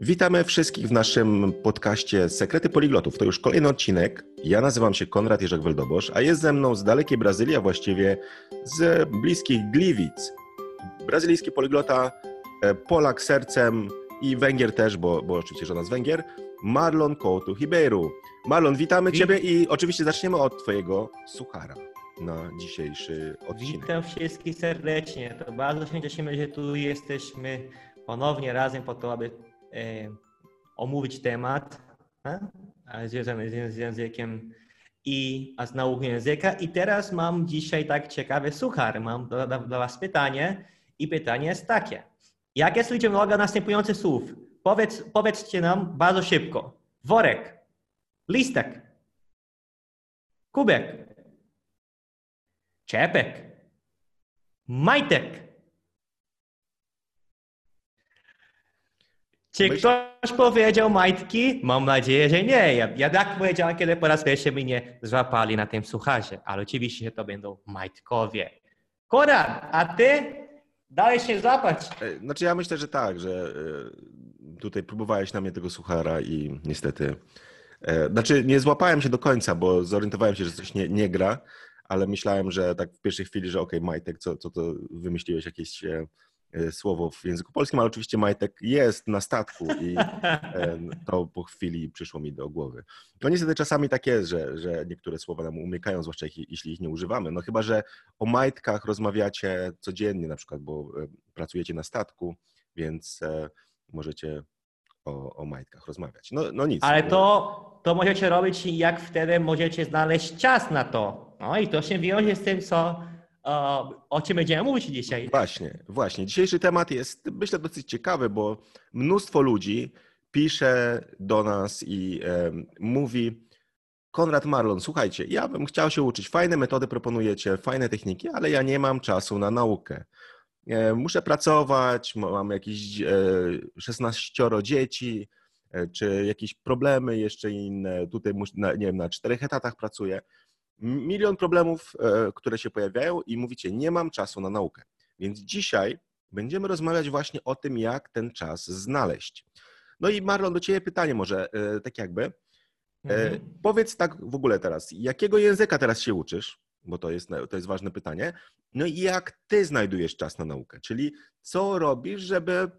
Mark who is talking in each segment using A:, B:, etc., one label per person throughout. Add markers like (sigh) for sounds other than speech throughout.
A: Witamy wszystkich w naszym podcaście Sekrety Poliglotów. To już kolejny odcinek. Ja nazywam się Konrad Jerzek-Weldobosz, a jest ze mną z dalekiej Brazylii, a właściwie z bliskich Gliwic. Brazylijski poliglota, e, Polak sercem i Węgier też, bo, bo oczywiście żona z Węgier, Marlon Couto Ribeiro. Marlon, witamy Ciebie i oczywiście zaczniemy od Twojego suchara na dzisiejszy odcinek.
B: Witam wszystkich serdecznie. To bardzo się cieszymy, że tu jesteśmy ponownie razem po to, aby omówić temat e, z, językiem i z nauką języka. I teraz mam dzisiaj tak ciekawy suchar. Mam dla, dla Was pytanie i pytanie jest takie. Jak jest liczebnoga następujących słów? Powiedz, powiedzcie nam bardzo szybko. Worek, listek, kubek, czepek, majtek. Czy
A: Myśl-
B: ktoś powiedział majtki? Mam nadzieję, że nie. Ja, ja tak powiedziałem, kiedy po raz pierwszy mnie złapali na tym słucharze, ale oczywiście to będą majtkowie. Koran, a ty dałeś się złapać.
A: E, Znaczy ja myślę, że tak, że e, tutaj próbowałeś na mnie tego suchara i niestety... e, Znaczy nie złapałem się do końca, bo zorientowałem się, że coś nie, nie gra, ale myślałem, że tak w pierwszej chwili, że okej, Majtek, co, co to wymyśliłeś jakieś słowo w języku polskim, ale oczywiście Majtek jest na statku i (laughs) to po chwili przyszło mi do głowy. No niestety czasami tak jest, że, że niektóre słowa nam umykają, zwłaszcza jeśli- ich nie używamy. No chyba, że o majtkach rozmawiacie codziennie na przykład, bo e, pracujecie na statku, więc e, możecie o, o majtkach rozmawiać. No, no nic.
B: Ale
A: E,
B: to, to możecie robić, jak wtedy możecie znaleźć czas na to. No i to się wiąże z tym, co, o czym będziemy mówić dzisiaj.
A: Właśnie, właśnie. Dzisiejszy temat jest, myślę, dosyć ciekawy, bo mnóstwo ludzi pisze do nas i e, mówi: Konrad Marlon, słuchajcie, ja bym chciał się uczyć. Fajne metody proponujecie, fajne techniki, ale ja nie mam czasu na naukę. E, muszę pracować, ma- mam jakieś e, 16 dzieci, e, czy jakieś problemy jeszcze inne. Tutaj, nie wiem, na czterech etatach pracuję. Milion problemów, e, które się pojawiają i mówicie, nie mam czasu na naukę. Więc dzisiaj będziemy rozmawiać właśnie o tym, jak ten czas znaleźć. No i Marlon, do Ciebie pytanie może, e, tak jakby. E,
B: Mhm.
A: Powiedz tak w ogóle teraz, jakiego języka teraz się uczysz? Bo to jest, to jest ważne pytanie. No i jak Ty znajdujesz czas na naukę? Czyli co robisz, żeby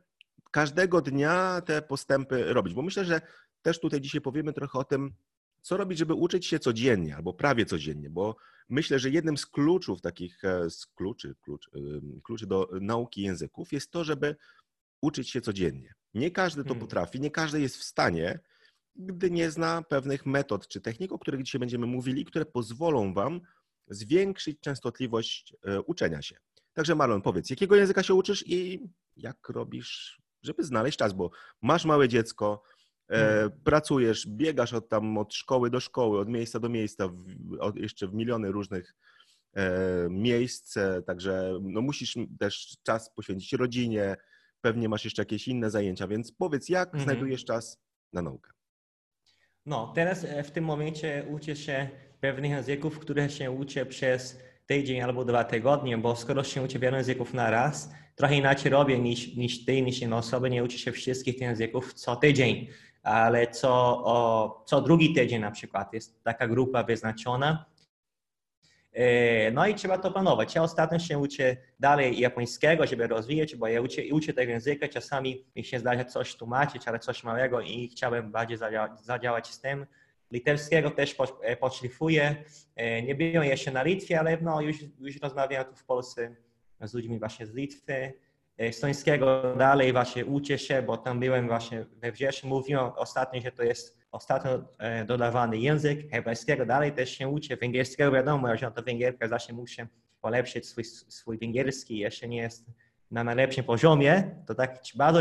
A: każdego dnia te postępy robić? Bo myślę, że też tutaj dzisiaj powiemy trochę o tym, co robić, żeby uczyć się codziennie albo prawie codziennie, bo myślę, że jednym z kluczów takich, e, z kluczy, klucz, kluczy do nauki języków jest to, żeby uczyć się codziennie. Nie każdy to
B: Hmm.
A: potrafi, nie każdy jest w stanie, gdy nie zna pewnych metod czy technik, o których dzisiaj będziemy mówili, które pozwolą Wam zwiększyć częstotliwość e, uczenia się. Także Marlon, powiedz, jakiego języka się uczysz i jak robisz, żeby znaleźć czas, bo masz małe dziecko, e,
B: Mhm.
A: pracujesz, biegasz od tam od szkoły do szkoły, od miejsca do miejsca, w, od, jeszcze w miliony różnych e, miejsc, e, także no, musisz też czas poświęcić rodzinie, pewnie masz jeszcze jakieś inne zajęcia, więc powiedz, jak
B: Mhm.
A: znajdujesz czas na naukę?
B: No, teraz e, w tym momencie uczę się pewnych języków, które się uczę przez tydzień albo dwa tygodnie, bo skoro się uczę wielu języków na raz, trochę inaczej robię niż, niż ty, niż inne osoby, nie uczę się wszystkich tych języków co tydzień, ale co, o, co drugi tydzień na przykład. Jest taka grupa wyznaczona. E, No i trzeba to planować. Ja ostatnio się uczę dalej japońskiego, żeby rozwijać, bo ja uczę, uczę tego języka. Czasami mi się zdarza coś tłumaczyć, ale coś małego i chciałbym bardziej zadziałać, zadziałać z tym. Litewskiego też e, poszlifuję. E, Nie byłem jeszcze na Litwie, ale no, już, już rozmawiam tu w Polsce z ludźmi właśnie z Litwy. Estońskiego dalej właśnie uczę się, bo tam byłem właśnie we wrześniu. Mówiłem ostatnio, że to jest ostatnio e, dodawany język. Hebrajskiego dalej też się uczę. Węgierskiego wiadomo, że to węgierka zawsze muszę polepszyć swój, swój węgierski. Jeszcze nie jest na najlepszym poziomie. To tak bardzo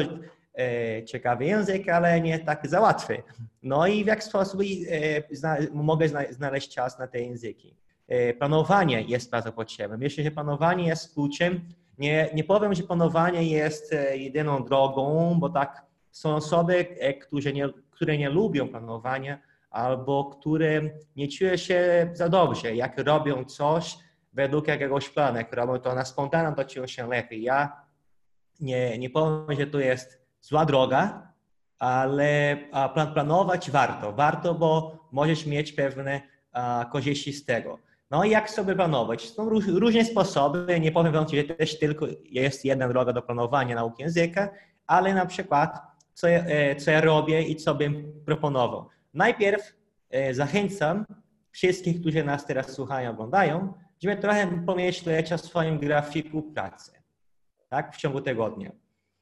B: e, ciekawy język, ale nie tak za łatwy. No i w jaki sposób e, zna, mogę zna, znaleźć czas na te języki? E, planowanie jest bardzo potrzebne. Myślę, że planowanie jest kluczem. Nie, nie powiem, że planowanie jest e, jedyną drogą, bo tak są osoby, e, które nie, które nie lubią planowania albo które nie czują się za dobrze, jak robią coś według jakiegoś planu, jak robią to na spontana, to czują się lepiej. Ja nie, nie powiem, że to jest zła droga, ale planować warto. Warto, bo możesz mieć pewne korzyści z tego. No i jak sobie planować? Są różne sposoby. Nie powiem wam, że też tylko jest jedna droga do planowania nauki języka, ale na przykład co ja, e, co ja robię i co bym proponował. Najpierw e, zachęcam wszystkich, którzy nas teraz słuchają, oglądają, żeby trochę pomyśleć o swoim grafiku pracy tak, w ciągu tygodnia.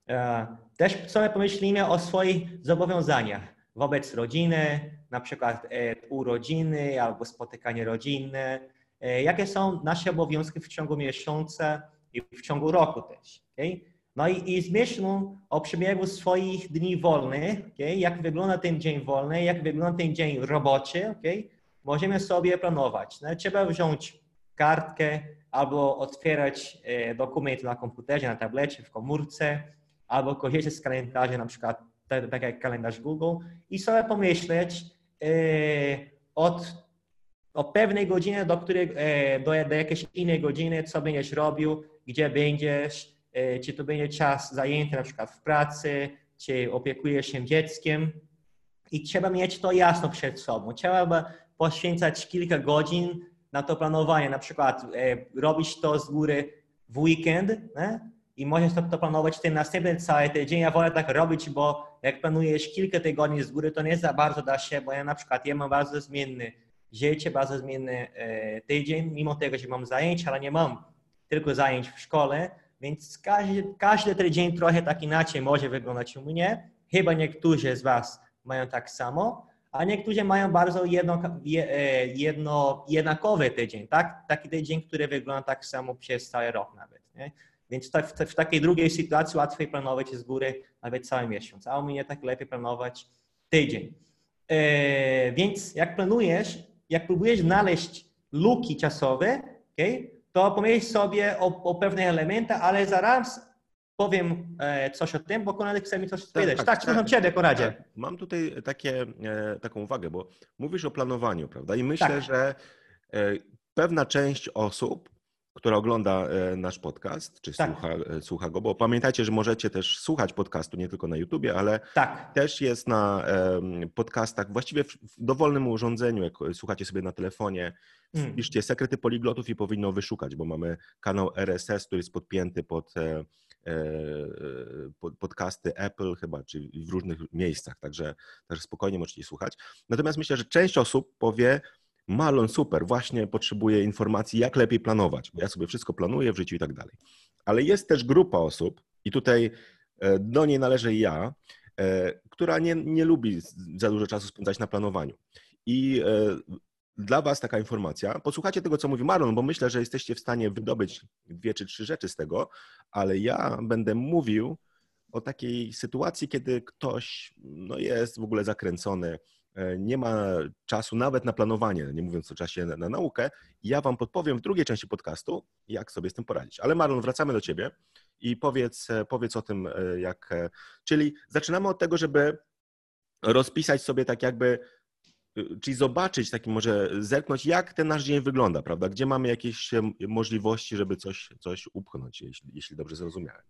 B: E, też sobie pomyślimy o swoich zobowiązaniach wobec rodziny, na przykład urodziny albo spotykanie rodzinne. Jakie są nasze obowiązki w ciągu miesiąca i w ciągu roku też. Okay? No i, i myślą o przebiegu swoich dni wolnych, okay, jak wygląda ten dzień wolny, jak wygląda ten dzień roboczy, okay, możemy sobie planować. No, trzeba wziąć kartkę albo otwierać e, dokument na komputerze, na tablecie, w komórce, albo korzystać z kalendarza, na przykład tak, tak jak kalendarz Google i sobie pomyśleć e, od, o pewnej godziny do, której, e, do, do jakiejś innej godziny, co będziesz robił, gdzie będziesz, E, czy to będzie czas zajęty na przykład w pracy, czy opiekujesz się dzieckiem i trzeba mieć to jasno przed sobą. Trzeba poświęcać kilka godzin na to planowanie, na przykład e, robić to z góry w weekend nie? i możesz to, to planować ten następny cały tydzień. Ja wolę tak robić, bo jak planujesz kilka tygodni z góry, to nie za bardzo da się, bo ja na przykład ja mam bardzo zmienny życie, bardzo zmienny e, tydzień, mimo tego, że mam zajęcia, ale nie mam tylko zajęć w szkole, więc każdy, każdy tydzień trochę tak inaczej może wyglądać u mnie. Chyba niektórzy z Was mają tak samo, a niektórzy mają bardzo jedno, e, jedno, jednakowy tydzień, tak? Taki tydzień, który wygląda tak samo przez cały rok nawet. Nie? Więc w, w, takiej drugiej sytuacji łatwiej planować z góry nawet cały miesiąc, a u mnie tak lepiej planować tydzień. E, więc jak planujesz, jak próbujesz znaleźć luki czasowe, okay, to pomyśl sobie o, o pewnych elementach, ale zaraz powiem e, coś o tym, bo Konrad chce mi coś tak, powiedzieć. Tak, tak, słucham tak, Ciebie, Konradzie. Tak.
A: Mam tutaj takie, e, taką uwagę, bo mówisz o planowaniu, prawda? I myślę, tak. że e, pewna część osób, która ogląda nasz podcast, czy tak. słucha, słucha, go, bo pamiętajcie, że możecie też słuchać podcastu nie tylko na YouTubie, ale tak. też jest na podcastach, właściwie w dowolnym urządzeniu, jak słuchacie sobie na telefonie, Mm. Wpiszcie sekrety poliglotów i powinno wyszukać, bo mamy kanał RSS, który jest podpięty pod e, e, podcasty Apple chyba, czy w różnych miejscach, także, także spokojnie możecie słuchać. Natomiast myślę, że część osób powie, Malon, super, właśnie potrzebuję informacji, jak lepiej planować, bo ja sobie wszystko planuję w życiu i tak dalej. Ale jest też grupa osób, i tutaj e, do niej należę ja, która nie, nie lubi za dużo czasu spędzać na planowaniu. I dla Was taka informacja. Posłuchajcie tego, co mówi Marlon, bo myślę, że jesteście w stanie wydobyć dwie czy trzy rzeczy z tego, ale ja będę mówił o takiej sytuacji, kiedy ktoś no, jest w ogóle zakręcony, e, nie ma czasu nawet na planowanie, nie mówiąc o czasie na, na naukę. Ja Wam podpowiem w drugiej części podcastu, jak sobie z tym poradzić. Ale Marlon, wracamy do Ciebie i powiedz, e, powiedz o tym, e, jak. Czyli zaczynamy od tego, żeby rozpisać sobie tak jakby czyli zobaczyć, taki może zerknąć, jak ten nasz dzień wygląda, prawda? Gdzie mamy jakieś możliwości, żeby coś, coś upchnąć, jeśli, jeśli dobrze zrozumiałem.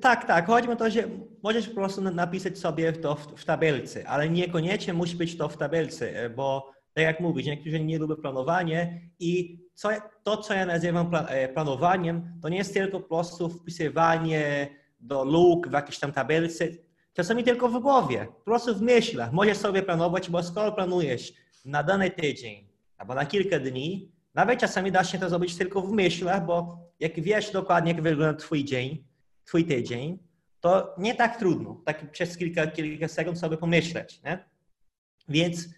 B: Tak, tak. Chodzi o to, że możesz po prostu napisać sobie to w, w tabelce, ale niekoniecznie musi być to w tabelce, bo tak jak mówisz, niektórzy nie lubią planowanie i co, to, co ja nazywam e, planowaniem, to nie jest tylko po prostu wpisywanie do luk w jakiejś tam tabelce, Czasami tylko w głowie, po prostu w myślach. Możesz sobie planować, bo skoro planujesz na dany tydzień albo na kilka dni, nawet czasami da się to zrobić tylko w myślach, bo jak wiesz dokładnie, jak wygląda twój dzień, twój tydzień, to nie tak trudno, tak przez kilka, kilka sekund sobie pomyśleć. Nie? Więc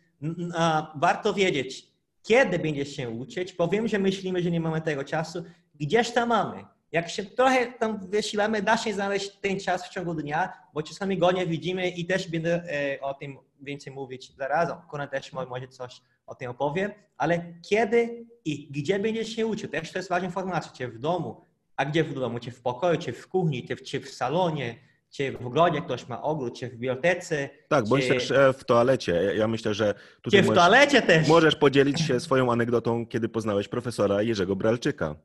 B: a, warto wiedzieć, kiedy będziesz się uczyć, bo wiem, że myślimy, że nie mamy tego czasu, gdzieś tam mamy. Jak się trochę tam wysilamy, da się znaleźć ten czas w ciągu dnia, bo czasami go nie widzimy i też będę e, o tym więcej mówić zaraz. Kuna też może coś o tym opowie, ale kiedy i gdzie będziesz się uczył, też to jest ważna informacja, czy w domu, a gdzie w domu, czy w pokoju, czy w kuchni, czy w, czy w salonie, czy w ogrodzie ktoś ma ogród, czy w bibliotece.
A: Tak,
B: czy...
A: bądź też e, w toalecie. Ja myślę, że
B: tutaj czy w możesz, toalecie też.
A: możesz podzielić się swoją anegdotą, kiedy poznałeś profesora Jerzego Bralczyka.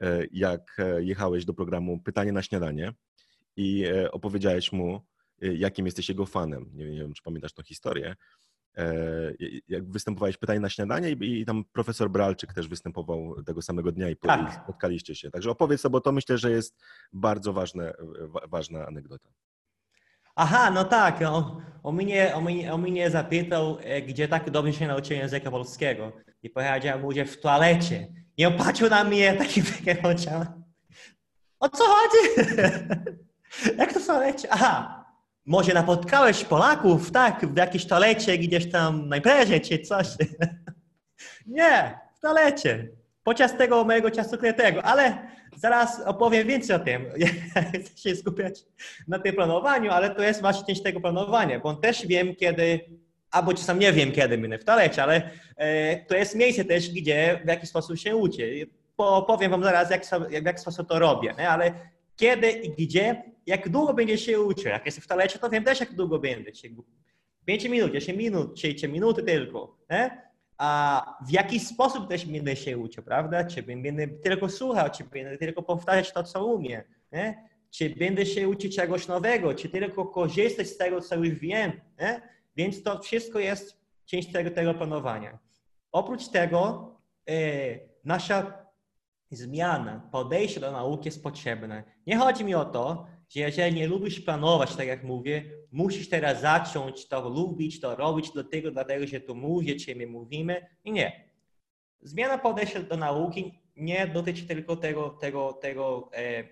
A: E, jak e, jechałeś do programu Pytanie na śniadanie i opowiedziałeś mu, jakim jesteś jego fanem. Nie, nie wiem, czy pamiętasz tą historię. Jak występowałeś pytanie na śniadanie i, tam profesor Bralczyk też występował tego samego dnia i tak. spotkaliście się. Także opowiedz to, bo to myślę, że jest bardzo ważne, ważna anegdota.
B: Aha, no tak. On, on, mnie, on, mnie, on mnie zapytał, e, gdzie tak dobrze się nauczyłem języka polskiego. I powiedział mu, że w toalecie. I on patrzył na mnie takim takim oczami. O co chodzi? (laughs) Jak to w toalecie? Aha, może napotkałeś Polaków, tak, w jakiejś toalecie gdzieś tam na imprezie czy coś. (laughs) Nie, w toalecie. Podczas tego mojego czasu krytego, ale Zaraz opowiem więcej o tym. (laughs) Chcę się skupiać na tym planowaniu, ale to jest właśnie część tego planowania, bo też wiem, kiedy, albo czasem nie wiem, kiedy minę w toalecie, ale e, to jest miejsce też, gdzie w jaki sposób się uczę. Powiem wam zaraz, jak, w jaki sposób to robię, nie? ale kiedy i gdzie, jak długo będzie się uczył. Jak jestem w toalecie, to wiem też, jak długo będę. 5 minut, 10 minut, 3 minuty tylko. Nie? a w jaki sposób też będę się uczył, prawda? Czy będę tylko słuchał, czy będę tylko powtarzać to, co umiem, nie? czy będę się uczyć czegoś nowego, czy tylko korzystać z tego, co już wiem. Nie? Więc to wszystko jest część tego, tego planowania. Oprócz tego e, nasza zmiana, podejście do nauki jest potrzebne. Nie chodzi mi o to, że jeżeli nie lubisz planować, tak jak mówię, musisz teraz zacząć to lubić, to robić dlatego, dlatego że to mówię, czy my mówimy. I nie. Zmiana podejścia do nauki nie dotyczy tylko tego, tego, tego e,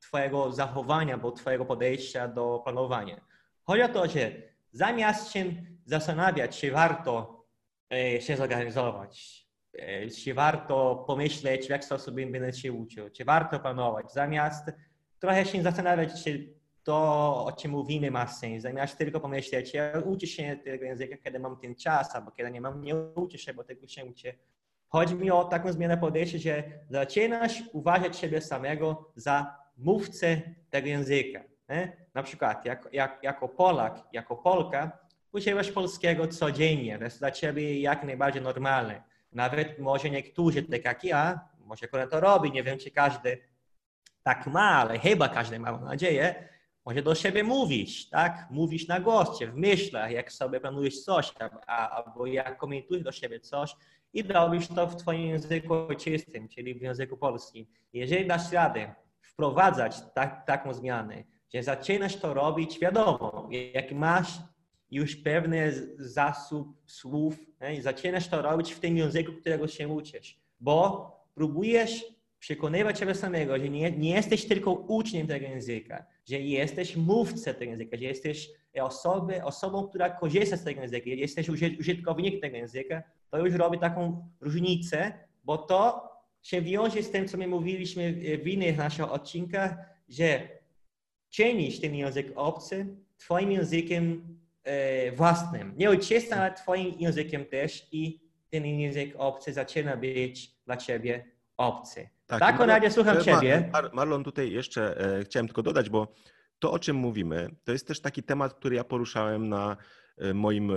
B: twojego zachowania, bo twojego podejścia do planowania. Chodzi o to, że zamiast się zastanawiać, czy warto e, się zorganizować, e, czy warto pomyśleć, w jaki sposób będę się uczył, czy warto planować, zamiast trochę się zastanawiać, czy to, o czym mówimy, ma sens. Zamiast tylko pomyśleć, ja uczę się tego języka, kiedy mam ten czas, albo kiedy nie mam, nie uczę się, bo tego się uczę. Chodzi mi o taką zmianę podejścia, że zaczynasz uważać siebie samego za mówcę tego języka. Nie? Na przykład, jak, jak, jako Polak, jako Polka, używasz polskiego codziennie. To jest dla ciebie jak najbardziej normalne. Nawet może niektórzy, tak jak ja, może akurat to robi, nie wiem, czy każdy tak ma, ale chyba każdy ma, mam nadzieję, może do siebie mówić, tak? Mówisz na głosie, w myślach, jak sobie planujesz coś, albo jak komentujesz do siebie coś i robisz to w twoim języku ojczystym, czyli w języku polskim. Jeżeli dasz radę wprowadzać tak, taką zmianę, że zaczynasz to robić, wiadomo, jak masz już pewny zasób słów nie? zaczynasz to robić w tym języku, którego się uczysz, bo próbujesz przekonywać siebie samego, że nie, nie jesteś tylko uczniem tego języka, że jesteś mówcą tego języka, że jesteś osoby, osobą, która korzysta z tego języka, że jesteś użytkownikiem tego języka, to już robi taką różnicę, bo to się wiąże z tym, co my mówiliśmy w innych naszych odcinkach, że czynisz ten język obcy twoim językiem e, własnym. Nie ojczystym, ale twoim językiem też i ten język obcy zaczyna być dla ciebie obcy. Tak, tak Konradzie, słucham Ciebie.
A: Mar Marlon, tutaj jeszcze e, chciałem tylko dodać, bo to, o czym mówimy, to jest też taki temat, który ja poruszałem na e, moim e,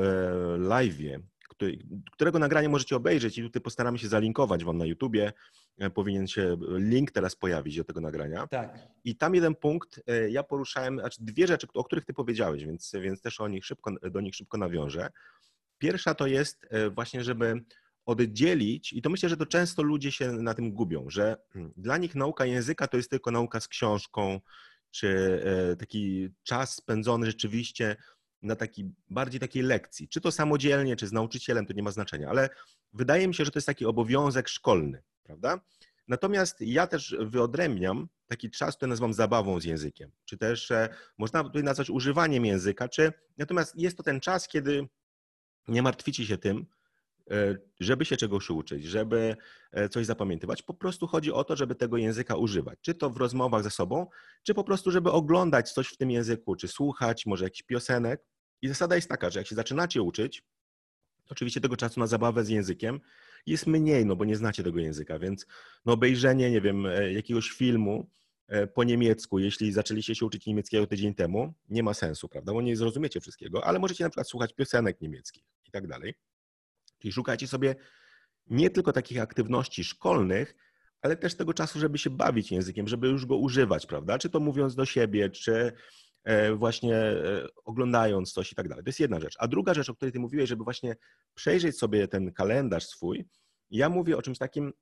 A: live'ie, którego nagranie możecie obejrzeć i tutaj postaramy się zalinkować Wam na YouTubie. E, powinien się link teraz pojawić do tego nagrania.
B: Tak.
A: I tam jeden punkt, e, ja poruszałem, znaczy dwie rzeczy, o których Ty powiedziałeś, więc, więc też o nich szybko, do nich szybko nawiążę. Pierwsza to jest właśnie, żeby oddzielić, i to myślę, że to często ludzie się na tym gubią, że mm, dla nich nauka języka to jest tylko nauka z książką, czy e, taki czas spędzony rzeczywiście na taki, bardziej takiej lekcji. Czy to samodzielnie, czy z nauczycielem, to nie ma znaczenia, ale wydaje mi się, że to jest taki obowiązek szkolny, prawda? Natomiast ja też wyodrębniam taki czas, który nazywam zabawą z językiem, czy też e, można tutaj nazwać używaniem języka, czy natomiast jest to ten czas, kiedy nie martwicie się tym, żeby się czegoś uczyć, żeby e, coś zapamiętywać. Po prostu chodzi o to, żeby tego języka używać. Czy to w rozmowach ze sobą, czy po prostu, żeby oglądać coś w tym języku, czy słuchać może jakiś piosenek. I zasada jest taka, że jak się zaczynacie uczyć, oczywiście tego czasu na zabawę z językiem jest mniej, no bo nie znacie tego języka, więc no obejrzenie, nie wiem, e, jakiegoś filmu po niemiecku, jeśli zaczęliście się uczyć niemieckiego tydzień temu, nie ma sensu, prawda, bo nie zrozumiecie wszystkiego, ale możecie na przykład słuchać piosenek niemieckich i tak dalej. Czyli szukajcie sobie nie tylko takich aktywności szkolnych, ale też tego czasu, żeby się bawić językiem, żeby już go używać, prawda? Czy to mówiąc do siebie, czy e, właśnie e, oglądając coś i tak dalej. To jest jedna rzecz. A druga rzecz, o której ty mówiłeś, żeby właśnie przejrzeć sobie ten kalendarz swój, ja mówię o czymś takim,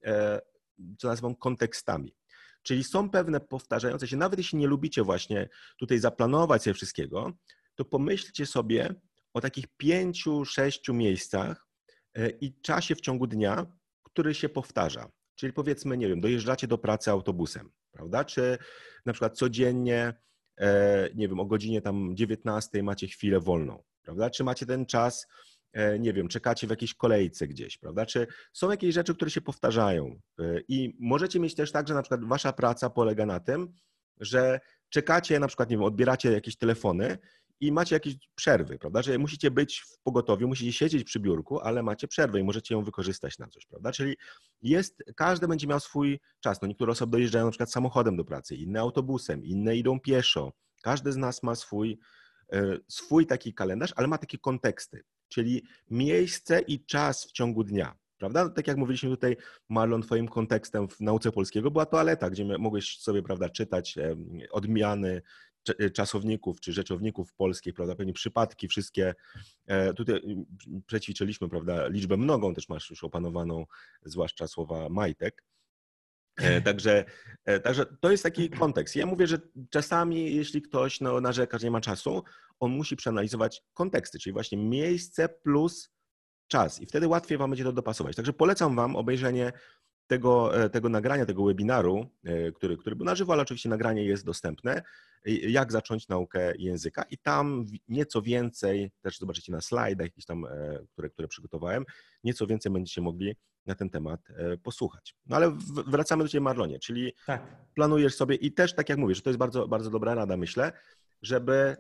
A: co nazywam kontekstami. Czyli są pewne powtarzające się, nawet jeśli nie lubicie właśnie tutaj zaplanować sobie wszystkiego, to pomyślcie sobie o takich pięciu, sześciu miejscach i czasie w ciągu dnia, który się powtarza. Czyli powiedzmy, nie wiem, dojeżdżacie do pracy autobusem, prawda? Czy na przykład codziennie, e, nie wiem, o godzinie tam 19 macie chwilę wolną, prawda? Czy macie ten czas, e, nie wiem, czekacie w jakiejś kolejce gdzieś, prawda? Czy są jakieś rzeczy, które się powtarzają? E, I możecie mieć też tak, że na przykład wasza praca polega na tym, że czekacie, na przykład, nie wiem, odbieracie jakieś telefony i macie jakieś przerwy, prawda? Że musicie być w pogotowiu, musicie siedzieć przy biurku, ale macie przerwę i możecie ją wykorzystać na coś, prawda? Czyli jest, każdy będzie miał swój czas. No niektóre osoby dojeżdżają na przykład samochodem do pracy, inne autobusem, inne idą pieszo. Każdy z nas ma swój, e, swój taki kalendarz, ale ma takie konteksty, czyli miejsce i czas w ciągu dnia. Prawda? Tak jak mówiliśmy tutaj, Marlon, twoim kontekstem w nauce polskiego była toaleta, gdzie mogłeś sobie prawda, czytać odmiany czasowników czy rzeczowników polskich, prawda, pewnie przypadki wszystkie, e, tutaj y, przećwiczyliśmy, prawda, liczbę mnogą też masz już opanowaną, zwłaszcza słowa majtek. E, także, e, także to jest taki kontekst. Ja mówię, że czasami, jeśli ktoś no, narzeka, że nie ma czasu, on musi przeanalizować konteksty, czyli właśnie miejsce plus czas i wtedy łatwiej Wam będzie to dopasować. Także polecam Wam obejrzenie tego, e, tego nagrania, tego webinaru, e, który, który był na żywo, ale oczywiście nagranie jest dostępne, jak zacząć naukę języka i tam nieco więcej, też zobaczycie na slajdach jakieś tam, e, które, które przygotowałem, nieco więcej będziecie mogli na ten temat posłuchać. No ale wracamy do Ciebie Marlonie, czyli tak. planujesz sobie i też tak jak mówisz, to jest bardzo, bardzo dobra rada myślę, żeby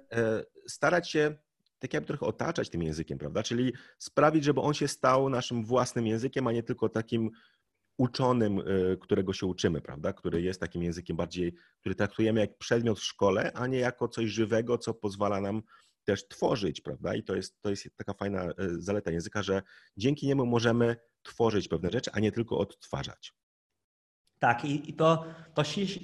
A: starać się tak jakby trochę otaczać tym językiem, prawda? Czyli sprawić, żeby on się stał naszym własnym językiem, a nie tylko takim uczonym, y, którego się uczymy, prawda? Który jest takim językiem bardziej, który traktujemy jak przedmiot w szkole, a nie jako coś żywego, co pozwala nam też tworzyć, prawda? I to jest, to jest taka fajna y, zaleta języka, że dzięki niemu możemy tworzyć pewne rzeczy, a nie tylko odtwarzać.
B: Tak, i, i to, to,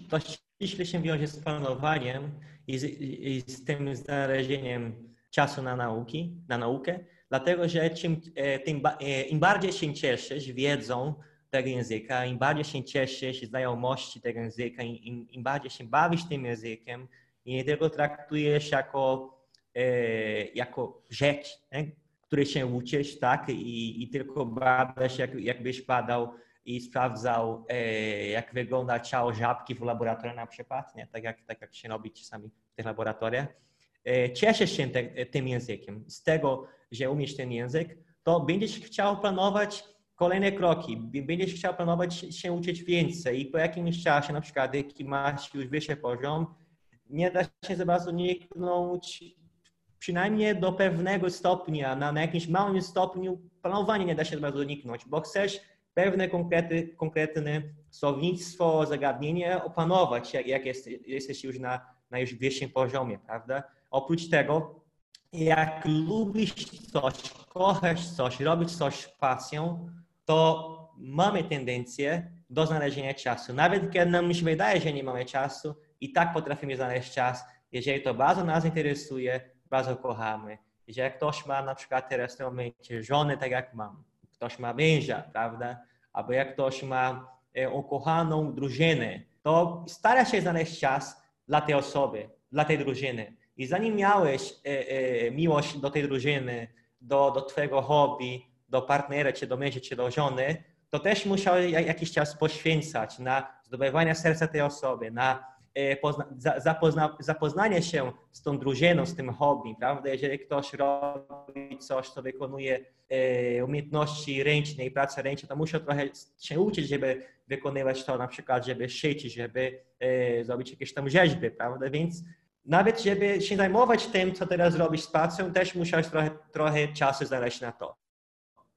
B: to ściśle się wiąże z planowaniem i z, i z tym znalezieniem czasu na nauki, na naukę, dlatego że czym, e, tym, e, im bardziej się cieszysz wiedzą, tego języka, im bardziej się cieszysz znajomości tego języka, im, im bardziej się bawisz tym językiem i nie tylko traktujesz jako, e, jako rzecz, nie? której się uczysz, tak? I, i tylko badasz, jak, jakbyś badał i sprawdzał, e, jak wygląda ciało żabki w laboratorium na przykład, nie? Tak, jak, tak jak się robi czasami w tych laboratoriach. E, cieszysz się te, tym językiem. Z tego, że umiesz ten język, to będziesz chciał planować Kolejne kroki. Będziesz chciał planować się uczyć więcej i po jakimś czasie, na przykład, jaki masz już wyższy poziom, nie da się za bardzo uniknąć przynajmniej do pewnego stopnia, na, na jakimś małym stopniu planowania nie da się za bardzo uniknąć, bo chcesz pewne konkrety, konkretne słownictwo, zagadnienie opanować, jak, jak jest, jesteś już na, na już wyższym poziomie, prawda? Oprócz tego, jak lubisz coś, kochasz coś, robisz coś z pasją, to mamy tendencję do znalezienia czasu. Nawet kiedy nam się wydaje, że nie mamy czasu, i tak potrafimy znaleźć czas, jeżeli to bardzo nas interesuje, bardzo kochamy. Jeżeli ktoś ma na przykład teraz w tym momencie żonę, tak jak mam, ktoś ma męża, prawda? Albo jak ktoś ma e, ukochaną drużynę, to stara się znaleźć czas dla tej osoby, dla tej drużyny. I zanim miałeś e, e, miłość do tej drużyny, do, do twojego hobby, do partnera, czy do męża, czy do żony, to też musiał jakiś czas poświęcać na zdobywanie serca tej osoby, na e, pozna, zapozna, zapoznanie się z tą drużyną, z tym hobby, prawda? Jeżeli ktoś robi coś, co wykonuje e, umiejętności ręczne i pracę ręczną, to musi trochę się uczyć, żeby wykonywać to, na przykład, żeby szyć, żeby e, zrobić jakieś tam rzeźby, prawda? Więc nawet żeby się zajmować tym, co teraz robisz z pracą, też musiałeś trochę, trochę czasu znaleźć na to.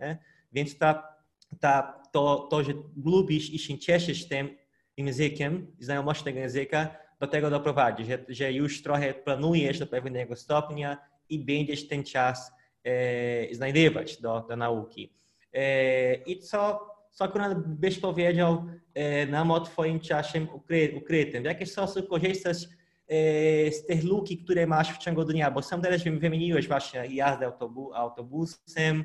B: Nie? Więc ta, ta, to, to, że lubisz i się cieszysz tym językiem, znajomością tego języka, do tego doprowadzi, że, że już trochę planujesz do pewnego stopnia i będziesz ten czas e, znajdywać do, do nauki. E, I co, co akurat byś powiedział e, nam o Twoim czasie ukry, ukrytym? W jaki sposób korzystasz e, z tych luki, które masz w ciągu dnia, bo sam też wymieniłeś właśnie jazdę autobu autobusem,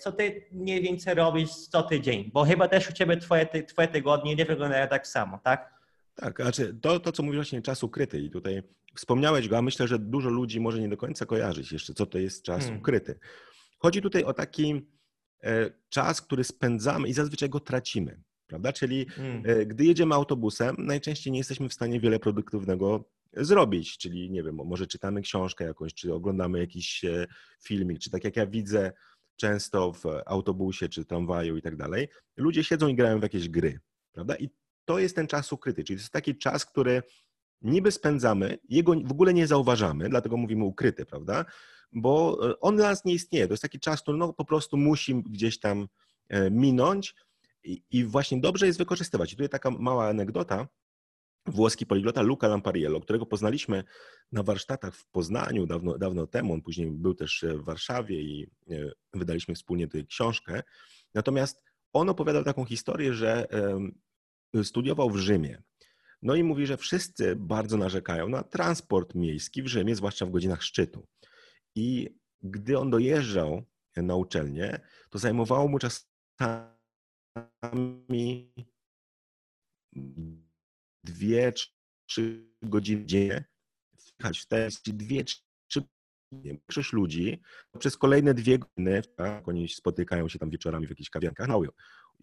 B: co ty mniej więcej robisz co tydzień, bo chyba też u ciebie twoje, twoje tygodnie nie wyglądają tak samo, tak?
A: Tak, znaczy to, to co mówisz właśnie czas ukryty i tutaj wspomniałeś go, a myślę, że dużo ludzi może nie do końca kojarzyć jeszcze, co to jest czas hmm. ukryty. Chodzi tutaj o taki e, czas, który spędzamy i zazwyczaj go tracimy, prawda? Czyli hmm. e, gdy jedziemy autobusem, najczęściej nie jesteśmy w stanie wiele produktywnego zrobić, czyli nie wiem, może czytamy książkę jakąś, czy oglądamy jakiś e, filmik, czy tak jak ja widzę często w autobusie, czy tramwaju i tak dalej, ludzie siedzą i grają w jakieś gry, prawda? I to jest ten czas ukryty, czyli to jest taki czas, który niby spędzamy, jego w ogóle nie zauważamy, dlatego mówimy ukryty, prawda? Bo e, on dla nas nie istnieje. To jest taki czas, który no, po prostu musi gdzieś tam e, minąć i, i właśnie dobrze jest wykorzystywać. I tutaj taka mała anegdota. Włoski poliglota Luca Lampariello, którego poznaliśmy na warsztatach w Poznaniu dawno, dawno temu. On później był też w Warszawie i e, wydaliśmy wspólnie tę książkę. Natomiast on opowiadał taką historię, że studiował w Rzymie. No i mówi, że wszyscy bardzo narzekają na transport miejski w Rzymie, zwłaszcza w godzinach szczytu. I gdy on dojeżdżał na uczelnię, to zajmowało mu czasami dwie, trzy godziny dziennie wjechać w te dwie, trzy Większość ludzi przez kolejne dwie godziny, tak, oni spotykają się tam wieczorami w jakichś kawiankach, no,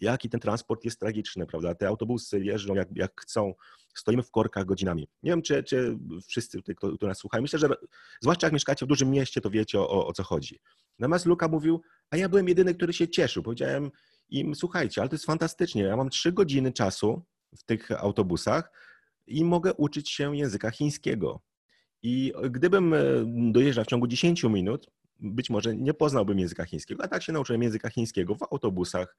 A: jaki ten transport jest tragiczny, prawda? Te autobusy jeżdżą jak, jak chcą, stoimy w korkach godzinami. Nie wiem, czy, czy wszyscy tutaj, kto, kto nas słuchają, myślę, że zwłaszcza jak mieszkacie w dużym mieście, to wiecie o, o co chodzi. Natomiast Luka mówił, a ja byłem jedyny, który się cieszył. Powiedziałem im, słuchajcie, ale to jest fantastycznie, ja mam trzy godziny czasu w tych autobusach i mogę uczyć się języka chińskiego. I gdybym e, dojeżdżał w ciągu 10 minut, być może nie poznałbym języka chińskiego, a tak się nauczyłem języka chińskiego w autobusach,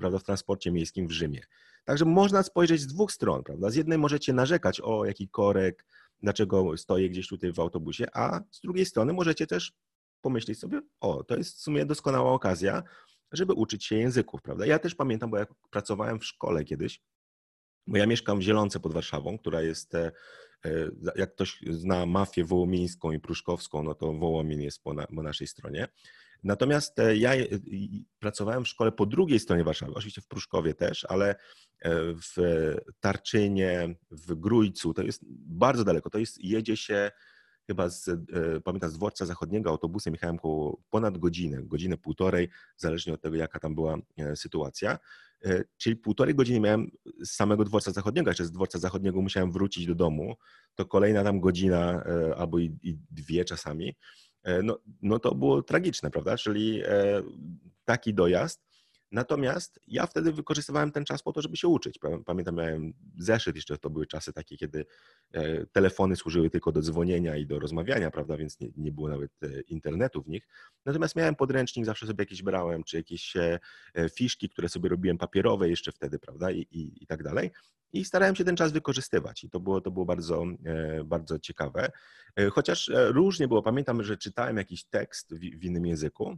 A: prawda, w transporcie miejskim w Rzymie. Także można spojrzeć z dwóch stron, prawda? Z jednej możecie narzekać o jaki korek, dlaczego stoję gdzieś tutaj w autobusie, a z drugiej strony możecie też pomyśleć sobie, o, to jest w sumie doskonała okazja, żeby uczyć się języków, prawda? Ja też pamiętam, bo jak pracowałem w szkole kiedyś, ja mieszkam w Zielonce pod Warszawą, która jest e, E, jak ktoś zna mafię wołomińską i pruszkowską, no to Wołomin jest po, na, po naszej stronie. Natomiast e, ja pracowałem w szkole po drugiej stronie Warszawy, oczywiście w Pruszkowie też, ale w Tarczynie, w Grójcu, to jest bardzo daleko. To jest, jedzie się chyba z, pamiętam, z dworca zachodniego autobusem jechałem około ponad godzinę, godzinę, półtorej, zależnie od tego, jaka tam była sytuacja. E, czyli półtorej godziny miałem z samego dworca zachodniego, jeszcze z dworca zachodniego musiałem wrócić do domu, to kolejna tam godzina e, albo i, i dwie czasami, e, no, no to było tragiczne, prawda? Czyli taki dojazd Natomiast ja wtedy wykorzystywałem ten czas po to, żeby się uczyć. Pamiętam, miałem zeszyt, jeszcze to były czasy takie, kiedy e, telefony służyły tylko do dzwonienia i do rozmawiania, prawda, więc nie, nie było nawet e, internetu w nich. Natomiast miałem podręcznik, zawsze sobie jakieś brałem, czy jakieś e, fiszki, które sobie robiłem papierowe jeszcze wtedy, prawda, i, i, i tak dalej. I starałem się ten czas wykorzystywać i to było, to było bardzo, bardzo ciekawe. Chociaż różnie było, pamiętam, że czytałem jakiś tekst w, w innym języku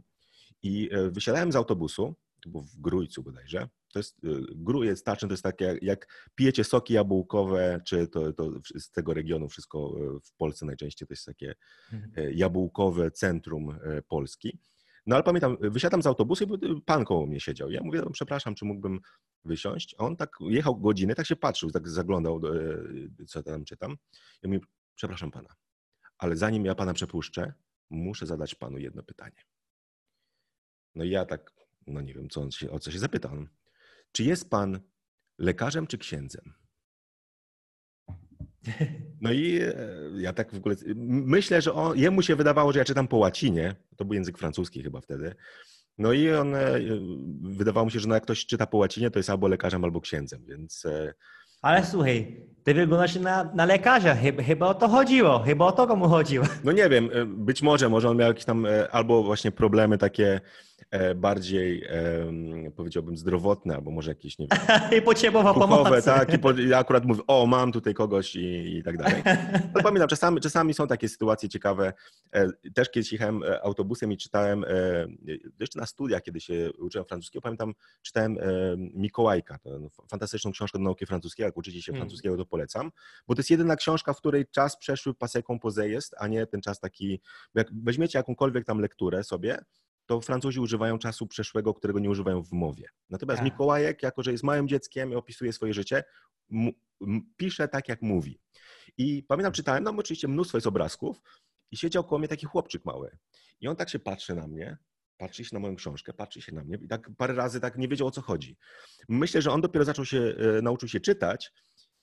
A: i wysiadałem z autobusu, bo w Grójcu bodajże. To jest, y, Grój jest staczny, to jest takie, jak, jak pijecie soki jabłkowe, czy to, to z tego regionu, wszystko y, w Polsce najczęściej to jest takie mhm. y, jabłkowe centrum Polski. No ale pamiętam, wysiadam z autobusu i pan koło mnie siedział. Ja mówię, no, przepraszam, czy mógłbym wysiąść? A on tak jechał godzinę, tak się patrzył, tak zaglądał, co tam czytam. Ja mówię, przepraszam pana, ale zanim ja pana przepuszczę, muszę zadać panu jedno pytanie. No i ja tak no nie wiem, co on się, o co się zapytał. Czy jest pan lekarzem czy księdzem? No i e, ja tak w ogóle myślę, że on, jemu się wydawało, że ja czytam po łacinie. To był język francuski chyba wtedy. No i on e, wydawało mi się, że no jak ktoś czyta po łacinie, to jest albo lekarzem, albo księdzem, więc. E,
B: Ale słuchaj, ty wyglądasz na, na lekarza, chyba, chyba o to chodziło, chyba o to komu chodziło. (laughs)
A: No nie wiem, być może, może on miał jakieś tam albo właśnie problemy takie E, bardziej, powiedziałbym, zdrowotne, albo może jakieś, nie wiem... (laughs)
B: I potrzebował pomocy.
A: tak, i po, ja akurat mówię, o, mam tutaj kogoś i, i tak dalej. Ale (laughs) pamiętam, czasami, czasami są takie sytuacje ciekawe. E, też kiedyś jechałem e, autobusem i czytałem, jeszcze na studiach, kiedy się uczyłem francuskiego, pamiętam, czytałem Mikołajka, fantastyczną książkę do nauki francuskiej, jak uczycie się hmm. francuskiego, to polecam, bo to jest jedyna książka, w której czas przeszły paseką poze jest, a nie ten czas taki, jak weźmiecie jakąkolwiek tam lekturę sobie, to Francuzi używają czasu przeszłego, którego nie używają w mowie. Natomiast tak. Mikołajek, jako że jest małym dzieckiem i opisuje swoje życie, pisze tak, jak mówi. I pamiętam, czytałem, no oczywiście mnóstwo jest obrazków i siedział koło mnie taki chłopczyk mały. I on tak się patrzy na mnie, patrzy się na moją książkę, patrzy się na mnie i tak parę razy tak nie wiedział o co chodzi. Myślę, że on dopiero zaczął się, e, nauczył się czytać